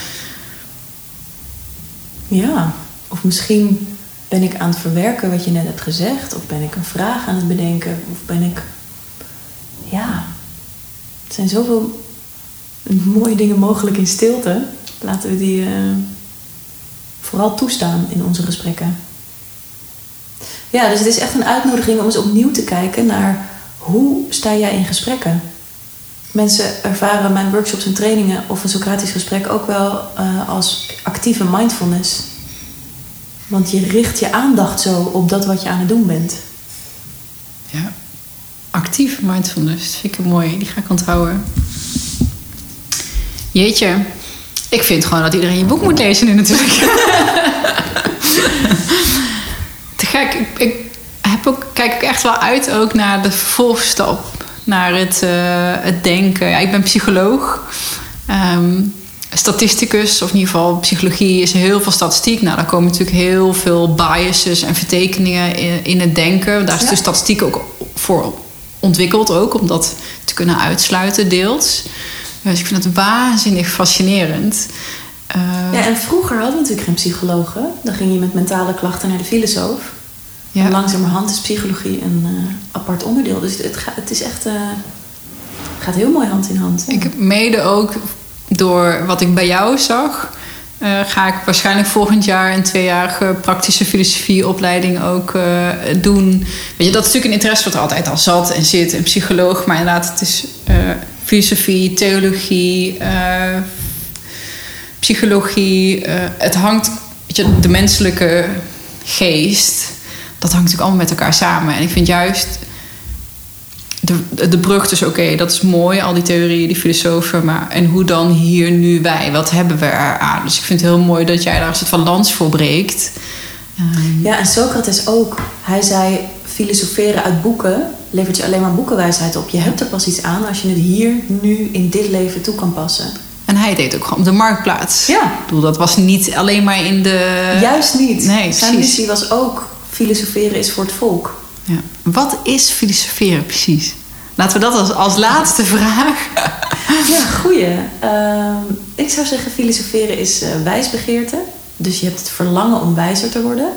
S3: Ja, of misschien ben ik aan het verwerken wat je net hebt gezegd. Of ben ik een vraag aan het bedenken. Of ben ik. Ja. Er zijn zoveel mooie dingen mogelijk in stilte. Laten we die uh, vooral toestaan in onze gesprekken. Ja, dus het is echt een uitnodiging om eens opnieuw te kijken naar hoe sta jij in gesprekken. Mensen ervaren mijn workshops en trainingen of een Socratisch gesprek ook wel uh, als actieve mindfulness. Want je richt je aandacht zo op dat wat je aan het doen bent.
S1: Ja, actief mindfulness. Vind ik mooi. Die ga ik onthouden. Jeetje. Ik vind gewoon dat iedereen je boek moet lezen nu natuurlijk. Te gek. Ik, ik heb ook, kijk ik echt wel uit ook naar de vervolgstap. Naar het, uh, het denken. Ja, ik ben psycholoog. Um, statisticus, of in ieder geval psychologie, is heel veel statistiek. Nou, daar komen natuurlijk heel veel biases en vertekeningen in, in het denken. Daar is de statistiek ook voor ontwikkeld, ook om dat te kunnen uitsluiten, deels. Dus ik vind het waanzinnig fascinerend.
S3: Uh, ja, en vroeger hadden we natuurlijk geen psychologen. Dan ging je met mentale klachten naar de filosoof. Ja. En langzamerhand is psychologie een uh, apart onderdeel. Dus het, gaat, het is echt, uh, gaat heel mooi hand in hand.
S1: Ik heb mede ook door wat ik bij jou zag, uh, ga ik waarschijnlijk volgend jaar een tweejarige praktische filosofieopleiding ook uh, doen. Weet je, dat is natuurlijk een interesse wat er altijd al zat en zit, een psycholoog, maar inderdaad, het is uh, filosofie, theologie, psychologie. het hangt, weet je, de menselijke geest, dat hangt natuurlijk allemaal met elkaar samen. En ik vind juist de, de brug dus, oké, dat is mooi, al die theorieën, die filosofen, maar en hoe dan hier nu wij? Wat hebben we eraan? Dus ik vind het heel mooi dat jij daar een soort van lans voor breekt.
S3: Um, ja, en Socrates ook. Hij zei, filosoferen uit boeken levert je alleen maar boekenwijsheid op. Je hebt er pas iets aan als je het hier, nu, in dit leven toe kan passen.
S1: En hij deed ook gewoon op de marktplaats.
S3: Ja.
S1: Ik bedoel, dat was niet alleen maar in de...
S3: Juist niet.
S1: Nee,
S3: Zijn missie was ook, filosoferen is voor het volk.
S1: Ja. Wat is filosoferen precies? Laten we dat als, als laatste vraag.
S3: Ja, goeie. Uh, ik zou zeggen, filosoferen is uh, wijsbegeerte. Dus je hebt het verlangen om wijzer te worden.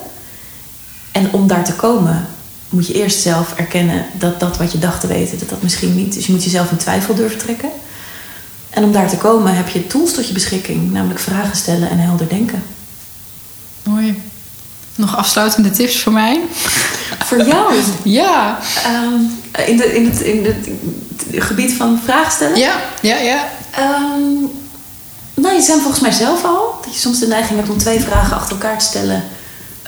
S3: En om daar te komen, moet je eerst zelf erkennen dat dat wat je dacht te weten, dat dat misschien niet. Dus je moet jezelf in twijfel durven trekken. En om daar te komen heb je tools tot je beschikking, namelijk vragen stellen en helder denken.
S1: Mooi. Nog afsluitende tips voor mij?
S3: Voor jou?
S1: ja.
S3: Um, in, de, in, het, in het gebied van vragen stellen?
S1: Ja, ja, ja.
S3: Um, nou, je zijn volgens mij zelf al. Dat je soms de neiging hebt om twee vragen achter elkaar te stellen.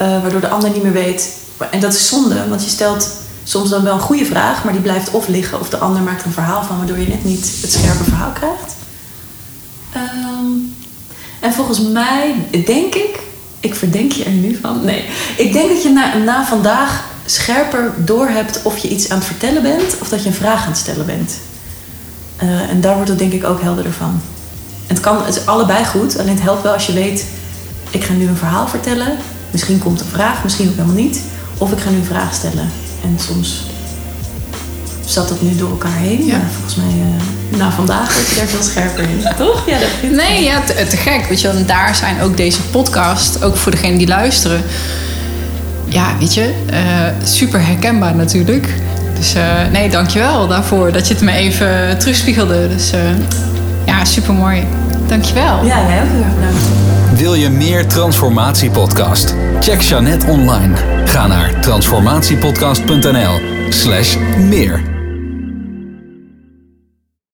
S3: Uh, waardoor de ander niet meer weet. En dat is zonde, want je stelt soms dan wel een goede vraag, maar die blijft of liggen of de ander maakt een verhaal van, waardoor je net niet het scherpe verhaal krijgt. Um, en volgens mij, denk ik, ik verdenk je er nu van. Nee, ik denk dat je na, na vandaag scherper doorhebt of je iets aan het vertellen bent of dat je een vraag aan het stellen bent. Uh, en daar wordt het denk ik ook helderder van. Het, kan, het is allebei goed, alleen het helpt wel als je weet: ik ga nu een verhaal vertellen. Misschien komt een vraag, misschien ook helemaal niet. Of ik ga nu een vraag stellen. En soms, zat dat nu door elkaar heen. Ja. Maar volgens mij, uh, na vandaag word je daar veel scherper in, toch?
S1: Ja, dat nee, ja, te, te, gek. Weet je en daar zijn ook deze podcast, ook voor degenen die luisteren. Ja, weet je, uh, super herkenbaar natuurlijk. Dus uh, nee, dankjewel daarvoor dat je het me even terugspiegelde. Dus ja, super mooi. Dankjewel.
S3: Ja, jij ook heel erg bedankt.
S2: Wil je meer Transformatiepodcast? Check Jeannette online. Ga naar transformatiepodcast.nl slash meer.